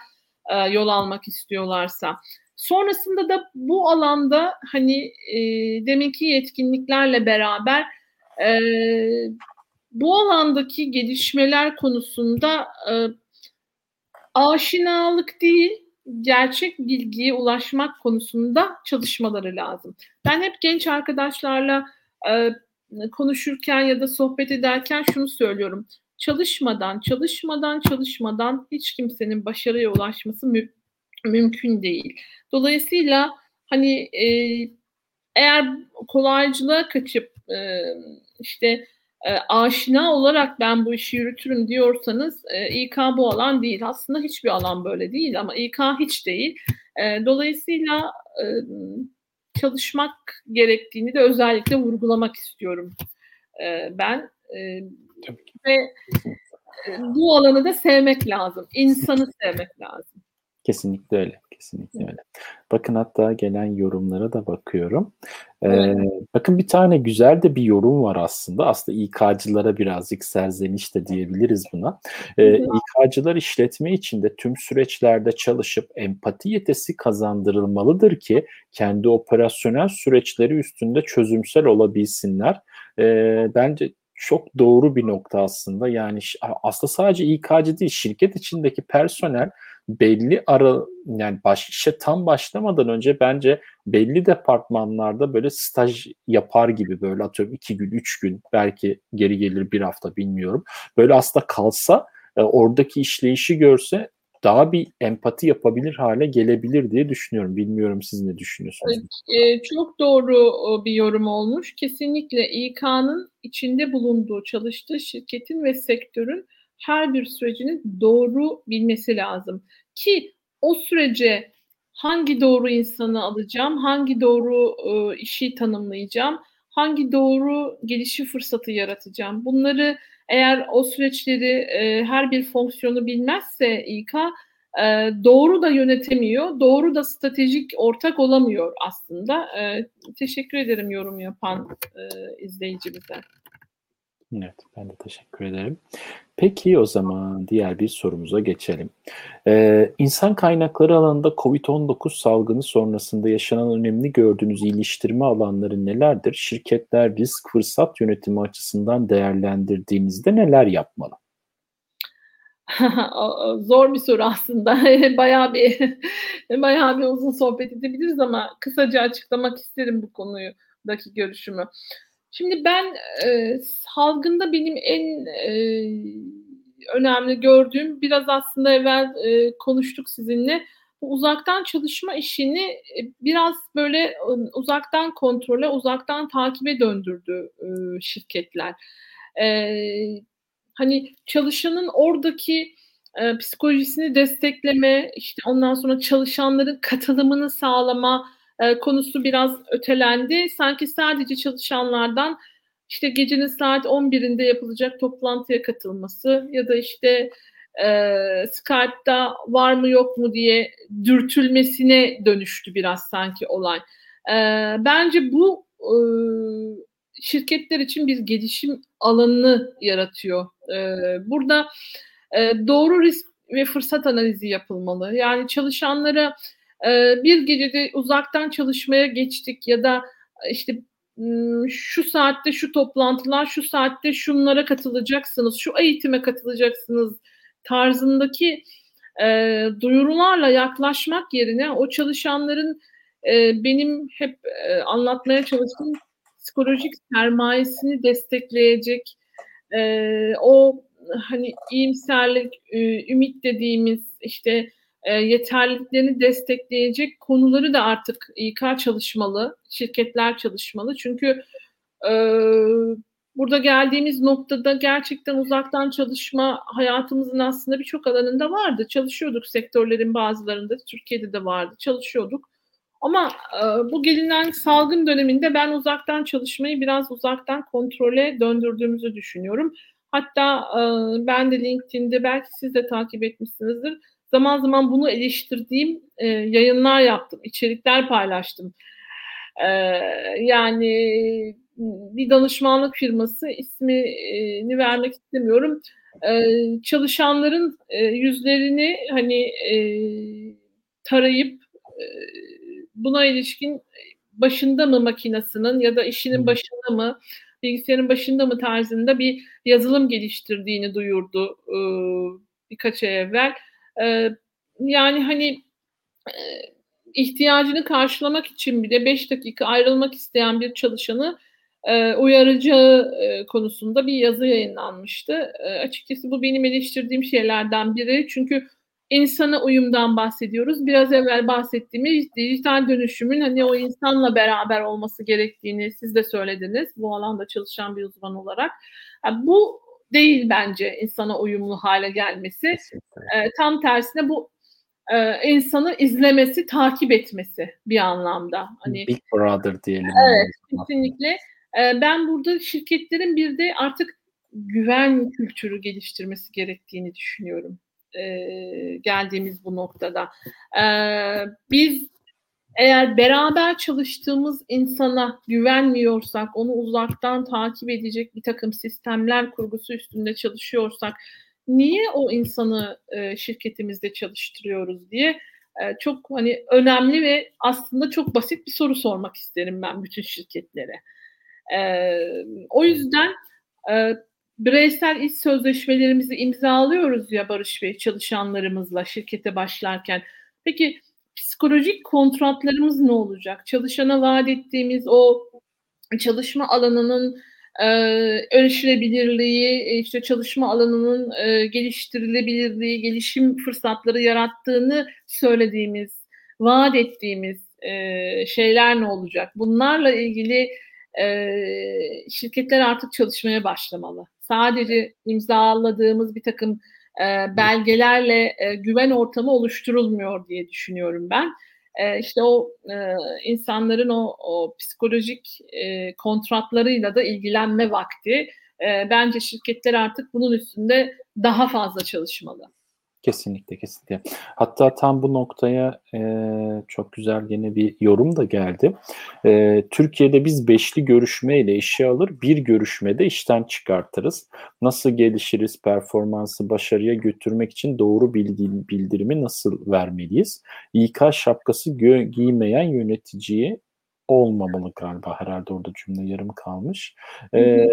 e, yol almak istiyorlarsa. Sonrasında da bu alanda hani e, deminki yetkinliklerle beraber e, bu alandaki gelişmeler konusunda e, aşinalık değil, gerçek bilgiye ulaşmak konusunda çalışmaları lazım. Ben hep genç arkadaşlarla e, konuşurken ya da sohbet ederken şunu söylüyorum. Çalışmadan, çalışmadan, çalışmadan hiç kimsenin başarıya ulaşması mü- mümkün değil. Dolayısıyla hani e, eğer kolaycılığa kaçıp e, işte e, aşina olarak ben bu işi yürütürüm diyorsanız e, İK bu alan değil. Aslında hiçbir alan böyle değil ama İK hiç değil. E, dolayısıyla e, çalışmak gerektiğini de özellikle vurgulamak istiyorum e, ben. E, ve e, bu alanı da sevmek lazım. İnsanı sevmek lazım. Kesinlikle öyle. Kesinlikle öyle. Bakın hatta gelen yorumlara da bakıyorum. Ee, evet. Bakın bir tane güzel de bir yorum var aslında. Aslında İK'cılara birazcık serzeniş de diyebiliriz buna. Ee, İK'cılar işletme içinde tüm süreçlerde çalışıp empati yetisi kazandırılmalıdır ki kendi operasyonel süreçleri üstünde çözümsel olabilsinler. Ee, bence çok doğru bir nokta aslında. Yani aslında sadece İK'cı değil, şirket içindeki personel belli ara yani baş işe tam başlamadan önce bence belli departmanlarda böyle staj yapar gibi böyle atıyorum iki gün, üç gün belki geri gelir bir hafta bilmiyorum. Böyle aslında kalsa e, oradaki işleyişi görse daha bir empati yapabilir hale gelebilir diye düşünüyorum. Bilmiyorum siz ne düşünüyorsunuz? Evet, çok doğru bir yorum olmuş. Kesinlikle İK'nın içinde bulunduğu, çalıştığı şirketin ve sektörün her bir sürecini doğru bilmesi lazım. Ki o sürece hangi doğru insanı alacağım, hangi doğru e, işi tanımlayacağım, hangi doğru gelişi fırsatı yaratacağım. Bunları eğer o süreçleri e, her bir fonksiyonu bilmezse İK e, doğru da yönetemiyor, doğru da stratejik ortak olamıyor aslında. E, teşekkür ederim yorum yapan e, izleyicimize. Evet, ben de teşekkür ederim. Peki o zaman diğer bir sorumuza geçelim. Ee, insan kaynakları alanında COVID-19 salgını sonrasında yaşanan önemli gördüğünüz iyileştirme alanları nelerdir? Şirketler risk fırsat yönetimi açısından değerlendirdiğinizde neler yapmalı? Zor bir soru aslında. bayağı bir bayağı bir uzun sohbet edebiliriz ama kısaca açıklamak isterim bu konudaki görüşümü. Şimdi ben e, salgında benim en e, önemli gördüğüm biraz aslında evvel e, konuştuk sizinle bu uzaktan çalışma işini e, biraz böyle e, uzaktan kontrole, uzaktan takibe döndürdü e, şirketler. Hani çalışanın oradaki psikolojisini destekleme, işte ondan sonra çalışanların katılımını sağlama, e, konusu biraz ötelendi. Sanki sadece çalışanlardan işte gecenin saat 11'inde yapılacak toplantıya katılması ya da işte e, Skype'da var mı yok mu diye dürtülmesine dönüştü biraz sanki olay. E, bence bu e, şirketler için bir gelişim alanını yaratıyor. E, burada e, doğru risk ve fırsat analizi yapılmalı. Yani çalışanlara bir gecede uzaktan çalışmaya geçtik ya da işte şu saatte şu toplantılar, şu saatte şunlara katılacaksınız, şu eğitime katılacaksınız tarzındaki e, duyurularla yaklaşmak yerine o çalışanların e, benim hep e, anlatmaya çalıştığım psikolojik sermayesini destekleyecek e, o hani iyimserlik, e, ümit dediğimiz işte e, yeterliliklerini destekleyecek konuları da artık İK çalışmalı, şirketler çalışmalı. Çünkü e, burada geldiğimiz noktada gerçekten uzaktan çalışma hayatımızın aslında birçok alanında vardı. Çalışıyorduk sektörlerin bazılarında, Türkiye'de de vardı, çalışıyorduk. Ama e, bu gelinen salgın döneminde ben uzaktan çalışmayı biraz uzaktan kontrole döndürdüğümüzü düşünüyorum. Hatta e, ben de LinkedIn'de belki siz de takip etmişsinizdir zaman zaman bunu eleştirdiğim e, yayınlar yaptım, içerikler paylaştım. E, yani bir danışmanlık firması ismini vermek istemiyorum. E, çalışanların e, yüzlerini hani e, tarayıp e, buna ilişkin başında mı makinasının ya da işinin başında mı bilgisayarın başında mı tarzında bir yazılım geliştirdiğini duyurdu e, birkaç ay evvel. E, yani hani e, ihtiyacını karşılamak için bile 5 dakika ayrılmak isteyen bir çalışanı e, uyaracağı e, konusunda bir yazı yayınlanmıştı. E, açıkçası bu benim eleştirdiğim şeylerden biri. Çünkü insana uyumdan bahsediyoruz. Biraz evvel bahsettiğimiz dijital dönüşümün hani o insanla beraber olması gerektiğini siz de söylediniz. Bu alanda çalışan bir uzman olarak. Yani bu değil bence insana uyumlu hale gelmesi. E, tam tersine bu e, insanı izlemesi, takip etmesi bir anlamda. Hani Big Brother diyelim. Evet, kesinlikle. E, ben burada şirketlerin bir de artık güven kültürü geliştirmesi gerektiğini düşünüyorum. E, geldiğimiz bu noktada. E, biz eğer beraber çalıştığımız insana güvenmiyorsak, onu uzaktan takip edecek bir takım sistemler kurgusu üstünde çalışıyorsak, niye o insanı e, şirketimizde çalıştırıyoruz diye e, çok hani önemli ve aslında çok basit bir soru sormak isterim ben bütün şirketlere. E, o yüzden e, bireysel iş sözleşmelerimizi imzalıyoruz ya Barış Bey çalışanlarımızla şirkete başlarken. Peki psikolojik kontratlarımız ne olacak? Çalışana vaat ettiğimiz o çalışma alanının e, erişilebilirliği, işte çalışma alanının e, geliştirilebilirliği, gelişim fırsatları yarattığını söylediğimiz, vaat ettiğimiz e, şeyler ne olacak? Bunlarla ilgili e, şirketler artık çalışmaya başlamalı. Sadece imzaladığımız bir takım e, belgelerle e, güven ortamı oluşturulmuyor diye düşünüyorum ben. E, işte o e, insanların o, o psikolojik e, kontratlarıyla da ilgilenme vakti. Bence şirketler artık bunun üstünde daha fazla çalışmalı. Kesinlikle kesinlikle. Hatta tam bu noktaya e, çok güzel yine bir yorum da geldi. E, Türkiye'de biz beşli görüşmeyle işe alır, bir görüşmede işten çıkartırız. Nasıl gelişiriz, performansı başarıya götürmek için doğru bildirimi nasıl vermeliyiz? İK şapkası giymeyen yöneticiye olmamalı galiba herhalde orada cümle yarım kalmış. Ee,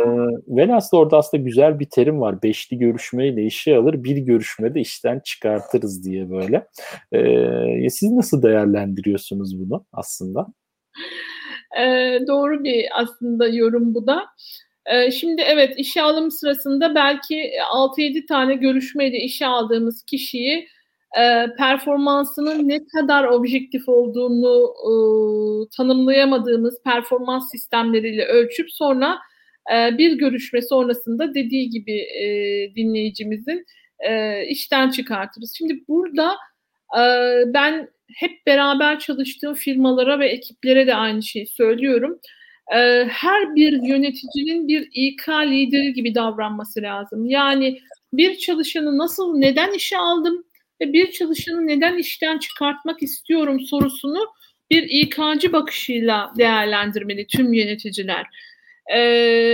velhasıl orada aslında güzel bir terim var. Beşli görüşmeyle işe alır, bir görüşmede işten çıkartırız diye böyle. Ee, siz nasıl değerlendiriyorsunuz bunu aslında? Ee, doğru bir aslında yorum bu da. Ee, şimdi evet işe alım sırasında belki 6-7 tane görüşmeyle işe aldığımız kişiyi e, performansının ne kadar objektif olduğunu e, tanımlayamadığımız performans sistemleriyle ölçüp sonra e, bir görüşme sonrasında dediği gibi e, dinleyicimizin e, işten çıkartırız. Şimdi burada e, ben hep beraber çalıştığım firmalara ve ekiplere de aynı şeyi söylüyorum. E, her bir yöneticinin bir İK lideri gibi davranması lazım. Yani bir çalışanı nasıl, neden işe aldım, ve bir çalışanı neden işten çıkartmak istiyorum sorusunu bir İK'cı bakışıyla değerlendirmeli tüm yöneticiler. Ee,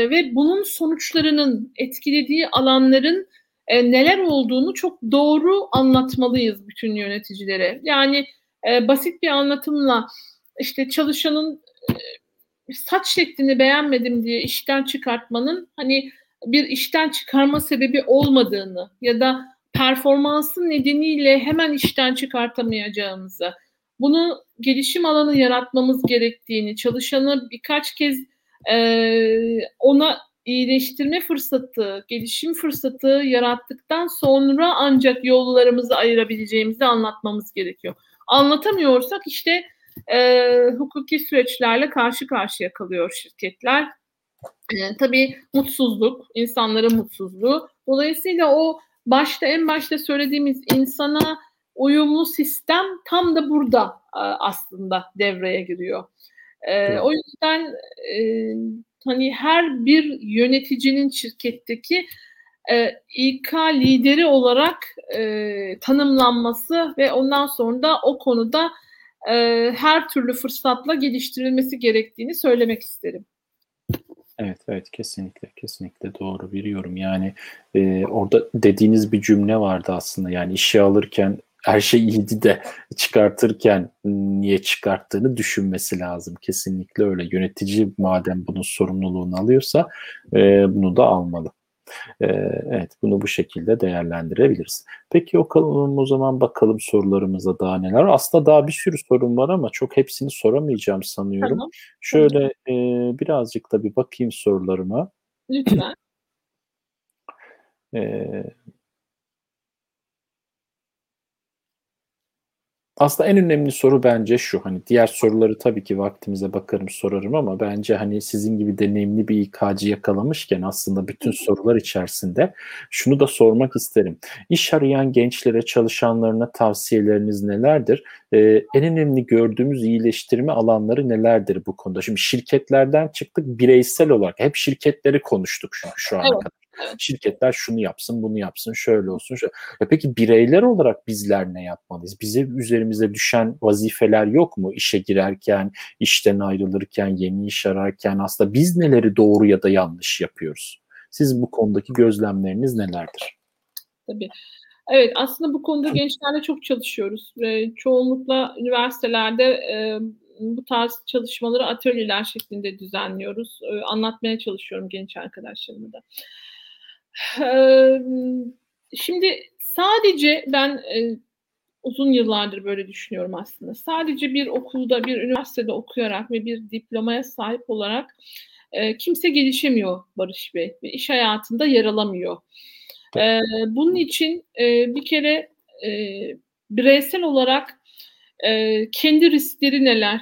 ve bunun sonuçlarının etkilediği alanların e, neler olduğunu çok doğru anlatmalıyız bütün yöneticilere. Yani e, basit bir anlatımla işte çalışanın e, saç şeklini beğenmedim diye işten çıkartmanın hani bir işten çıkarma sebebi olmadığını ya da performansı nedeniyle hemen işten çıkartamayacağımızı, bunu gelişim alanı yaratmamız gerektiğini, çalışanı birkaç kez e, ona iyileştirme fırsatı, gelişim fırsatı yarattıktan sonra ancak yollarımızı ayırabileceğimizi anlatmamız gerekiyor. Anlatamıyorsak işte e, hukuki süreçlerle karşı karşıya kalıyor şirketler. E, tabii mutsuzluk, insanların mutsuzluğu. Dolayısıyla o başta en başta söylediğimiz insana uyumlu sistem tam da burada e, aslında devreye giriyor. E, evet. O yüzden e, hani her bir yöneticinin şirketteki İK lideri olarak tanımlanması ve ondan sonra da o konuda her türlü fırsatla geliştirilmesi gerektiğini söylemek isterim. Evet, evet kesinlikle kesinlikle doğru bir yorum. Yani e, orada dediğiniz bir cümle vardı aslında. Yani işe alırken her şey iyiydi de çıkartırken niye çıkarttığını düşünmesi lazım. Kesinlikle öyle. Yönetici madem bunun sorumluluğunu alıyorsa e, bunu da almalı. E, evet bunu bu şekilde değerlendirebiliriz. Peki o, o zaman bakalım sorularımıza daha neler. Aslında daha bir sürü sorun var ama çok hepsini soramayacağım sanıyorum. Tamam. Şöyle e, birazcık da bir bakayım sorularıma. Lütfen. e, Aslında en önemli soru bence şu. Hani diğer soruları tabii ki vaktimize bakarım sorarım ama bence hani sizin gibi deneyimli bir İK'cı yakalamışken aslında bütün sorular içerisinde şunu da sormak isterim. İş arayan gençlere, çalışanlarına tavsiyeleriniz nelerdir? Ee, en önemli gördüğümüz iyileştirme alanları nelerdir bu konuda? Şimdi şirketlerden çıktık bireysel olarak. Hep şirketleri konuştuk çünkü şu ana evet. kadar. Şirketler şunu yapsın, bunu yapsın, şöyle olsun. Şöyle. Ya peki bireyler olarak bizler ne yapmalıyız? Bize üzerimize düşen vazifeler yok mu? İşe girerken, işten ayrılırken, yeni iş ararken aslında biz neleri doğru ya da yanlış yapıyoruz? Siz bu konudaki gözlemleriniz nelerdir? Tabii. Evet aslında bu konuda gençlerle çok çalışıyoruz ve çoğunlukla üniversitelerde e, bu tarz çalışmaları atölyeler şeklinde düzenliyoruz. E, anlatmaya çalışıyorum genç arkadaşlarıma da. Şimdi sadece ben uzun yıllardır böyle düşünüyorum aslında. Sadece bir okulda, bir üniversitede okuyarak ve bir diplomaya sahip olarak kimse gelişemiyor Barış Bey ve iş hayatında yer alamıyor. Bunun için bir kere bireysel olarak kendi riskleri neler,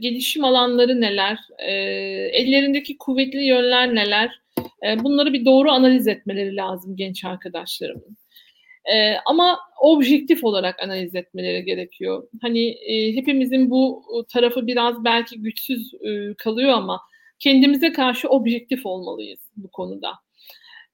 gelişim alanları neler, ellerindeki kuvvetli yönler neler, e, bunları bir doğru analiz etmeleri lazım genç arkadaşlarımın. E, ama objektif olarak analiz etmeleri gerekiyor. Hani e, hepimizin bu tarafı biraz belki güçsüz e, kalıyor ama kendimize karşı objektif olmalıyız bu konuda.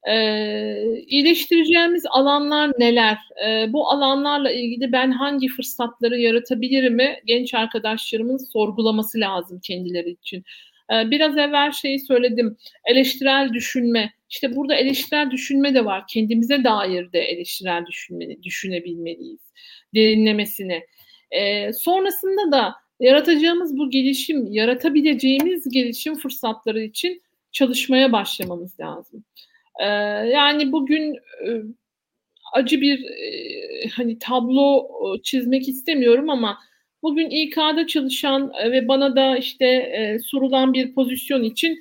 Ee, iyileştireceğimiz alanlar neler? Ee, bu alanlarla ilgili ben hangi fırsatları yaratabilirimi genç arkadaşlarımın sorgulaması lazım kendileri için. Ee, biraz evvel şeyi söyledim. Eleştirel düşünme. İşte burada eleştirel düşünme de var. Kendimize dair de eleştirel düşünme, düşünebilmeliyiz. Derinlemesine. Ee, sonrasında da yaratacağımız bu gelişim, yaratabileceğimiz gelişim fırsatları için çalışmaya başlamamız lazım. Ee, yani bugün e, acı bir e, hani tablo e, çizmek istemiyorum ama Bugün İK'da çalışan e, ve bana da işte e, sorulan bir pozisyon için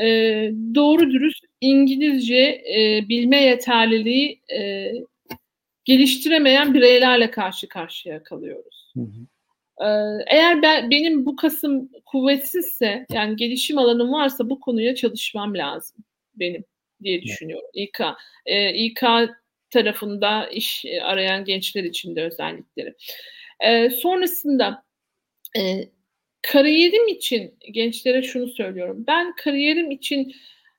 e, doğru dürüst İngilizce e, bilme yeterliliği e, geliştiremeyen bireylerle karşı karşıya kalıyoruz. Hı hı. E, eğer ben, benim bu kasım kuvvetsizse yani gelişim alanım varsa bu konuya çalışmam lazım benim diye düşünüyorum. İK, e, İK tarafında iş arayan gençler için de özellikleri. E, sonrasında e, kariyerim için gençlere şunu söylüyorum. Ben kariyerim için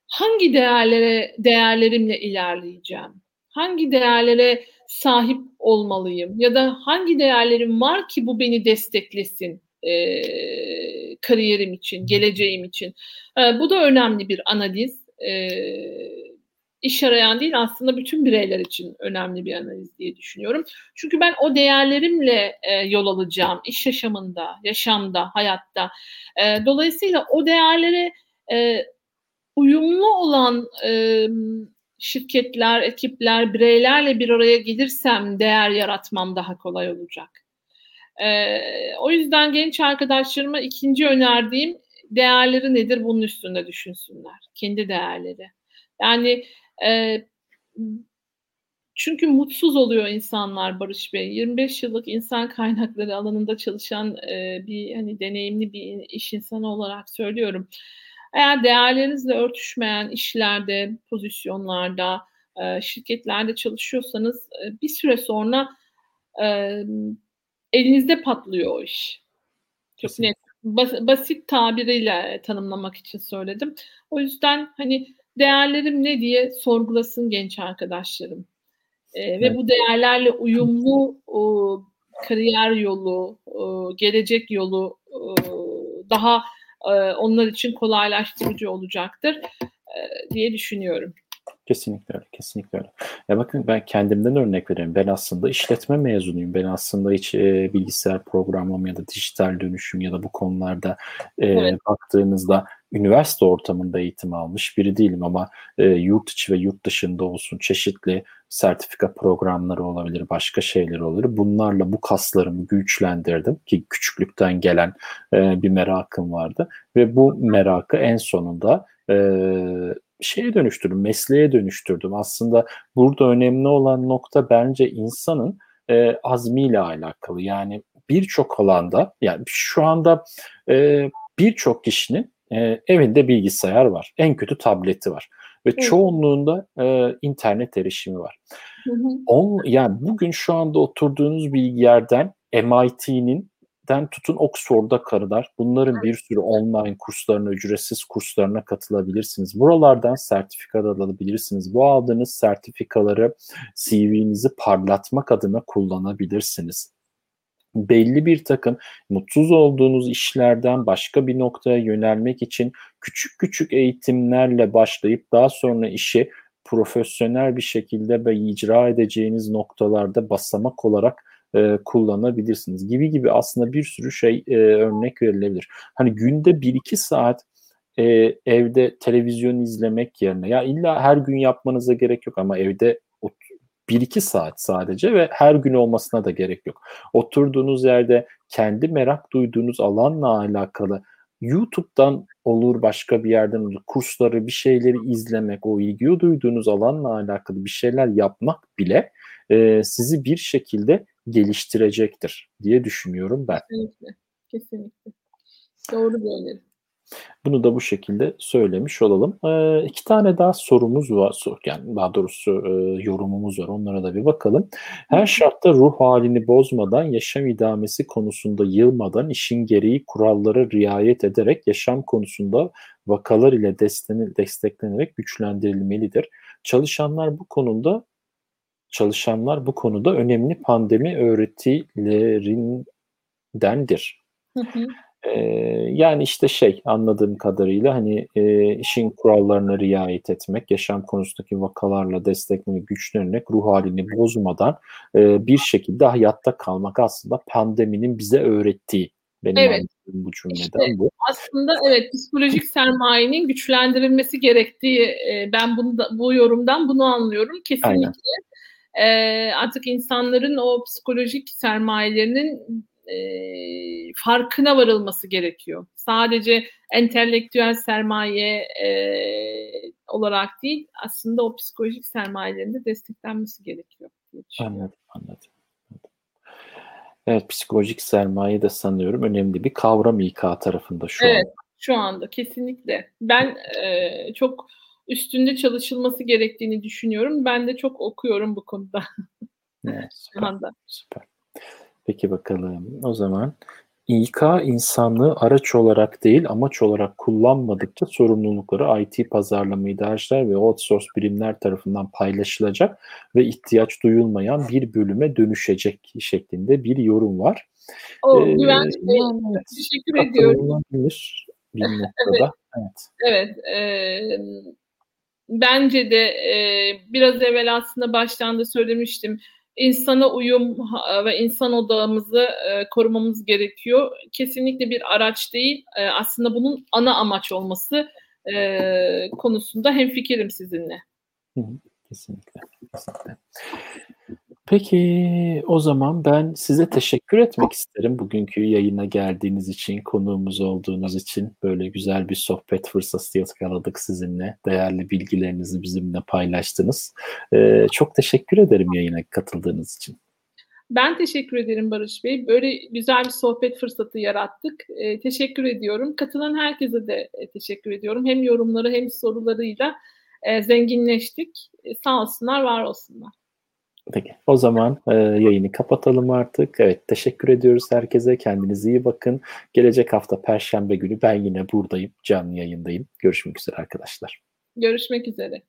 hangi değerlere değerlerimle ilerleyeceğim? Hangi değerlere sahip olmalıyım? Ya da hangi değerlerim var ki bu beni desteklesin e, kariyerim için, geleceğim için? E, bu da önemli bir analiz. E, iş arayan değil aslında bütün bireyler için önemli bir analiz diye düşünüyorum. Çünkü ben o değerlerimle e, yol alacağım iş yaşamında, yaşamda, hayatta. E, dolayısıyla o değerlere e, uyumlu olan e, şirketler, ekipler, bireylerle bir araya gelirsem değer yaratmam daha kolay olacak. E, o yüzden genç arkadaşlarıma ikinci önerdiğim değerleri nedir bunun üstünde düşünsünler. Kendi değerleri. Yani e, çünkü mutsuz oluyor insanlar Barış Bey. 25 yıllık insan kaynakları alanında çalışan e, bir hani deneyimli bir iş insanı olarak söylüyorum. Eğer değerlerinizle örtüşmeyen işlerde, pozisyonlarda, e, şirketlerde çalışıyorsanız e, bir süre sonra e, elinizde patlıyor o iş. Çok net. Bas, basit tabiriyle tanımlamak için söyledim. O yüzden hani değerlerim ne diye sorgulasın genç arkadaşlarım. E, evet. Ve bu değerlerle uyumlu o, kariyer yolu, o, gelecek yolu o, daha e, onlar için kolaylaştırıcı olacaktır e, diye düşünüyorum. Kesinlikle öyle, kesinlikle öyle. Ya bakın ben kendimden örnek vereyim. Ben aslında işletme mezunuyum. Ben aslında hiç e, bilgisayar programlama ya da dijital dönüşüm ya da bu konularda e, evet. baktığınızda üniversite ortamında eğitim almış biri değilim ama e, yurt içi ve yurt dışında olsun çeşitli sertifika programları olabilir, başka şeyler olabilir. Bunlarla bu kaslarımı güçlendirdim ki küçüklükten gelen e, bir merakım vardı ve bu merakı en sonunda e, şeye dönüştürdüm, mesleğe dönüştürdüm. Aslında burada önemli olan nokta bence insanın e, azmiyle alakalı. Yani birçok alanda, yani şu anda e, birçok kişinin e, evinde bilgisayar var. En kötü tableti var. Ve evet. çoğunluğunda e, internet erişimi var. Hı hı. On, yani bugün şu anda oturduğunuz bir yerden MIT'nin den tutun Oxford'a kadar bunların bir sürü online kurslarına, ücretsiz kurslarına katılabilirsiniz. Buralardan sertifika da alabilirsiniz. Bu aldığınız sertifikaları CV'nizi parlatmak adına kullanabilirsiniz belli bir takım mutsuz olduğunuz işlerden başka bir noktaya yönelmek için küçük küçük eğitimlerle başlayıp daha sonra işi profesyonel bir şekilde ve icra edeceğiniz noktalarda basamak olarak e, kullanabilirsiniz gibi gibi aslında bir sürü şey e, örnek verilebilir. Hani günde 1-2 saat e, evde televizyon izlemek yerine ya illa her gün yapmanıza gerek yok ama evde 1-2 saat sadece ve her gün olmasına da gerek yok. Oturduğunuz yerde kendi merak duyduğunuz alanla alakalı YouTube'dan olur başka bir yerden olur kursları bir şeyleri izlemek o ilgi duyduğunuz alanla alakalı bir şeyler yapmak bile e, sizi bir şekilde geliştirecektir diye düşünüyorum ben. Kesinlikle. Kesinlikle. Doğru böyle. Bunu da bu şekilde söylemiş olalım. E, iki tane daha sorumuz var. Yani daha doğrusu e, yorumumuz var. Onlara da bir bakalım. Her şartta ruh halini bozmadan, yaşam idamesi konusunda yılmadan, işin gereği kurallara riayet ederek yaşam konusunda vakalar ile desteklenerek güçlendirilmelidir. Çalışanlar bu konuda çalışanlar bu konuda önemli pandemi öğretilerindendir. Hı hı. Ee, yani işte şey anladığım kadarıyla hani e, işin kurallarına riayet etmek, yaşam konusundaki vakalarla desteklemek, güçlenerek ruh halini bozmadan e, bir şekilde hayatta kalmak aslında pandeminin bize öğrettiği benim evet. bu cümleden işte, bu. Aslında evet psikolojik sermayenin güçlendirilmesi gerektiği e, ben bunu da, bu yorumdan bunu anlıyorum kesinlikle. Aynen e, artık insanların o psikolojik sermayelerinin e, farkına varılması gerekiyor. Sadece entelektüel sermaye e, olarak değil, aslında o psikolojik sermayelerin de desteklenmesi gerekiyor. Anladım, anladım. Evet, psikolojik sermaye de sanıyorum önemli bir kavram İK tarafında şu evet, an. Evet, şu anda kesinlikle. Ben e, çok üstünde çalışılması gerektiğini düşünüyorum. Ben de çok okuyorum bu konuda. Evet, süper, süper. Peki bakalım. O zaman İK insanlığı araç olarak değil amaç olarak kullanmadıkça sorumlulukları IT pazarlama idareciler ve outsource birimler tarafından paylaşılacak ve ihtiyaç duyulmayan bir bölüme dönüşecek şeklinde bir yorum var. O ee, Güven Bey, teşekkür ediyorum. Bir noktada. Evet. Evet. evet e, bence de e, biraz evvel aslında baştan da söylemiştim insana uyum ve insan odağımızı e, korumamız gerekiyor. Kesinlikle bir araç değil, e, aslında bunun ana amaç olması e, konusunda hemfikirim sizinle. kesinlikle, kesinlikle. Peki o zaman ben size teşekkür etmek isterim bugünkü yayına geldiğiniz için, konuğumuz olduğunuz için böyle güzel bir sohbet fırsatı yakaladık sizinle. Değerli bilgilerinizi bizimle paylaştınız. Ee, çok teşekkür ederim yayına katıldığınız için. Ben teşekkür ederim Barış Bey. Böyle güzel bir sohbet fırsatı yarattık. E, teşekkür ediyorum. Katılan herkese de teşekkür ediyorum. Hem yorumları hem sorularıyla e, zenginleştik. E, sağ olsunlar, var olsunlar. Peki o zaman e, yayını kapatalım artık. Evet teşekkür ediyoruz herkese. Kendinize iyi bakın. Gelecek hafta Perşembe günü ben yine buradayım. Canlı yayındayım. Görüşmek üzere arkadaşlar. Görüşmek üzere.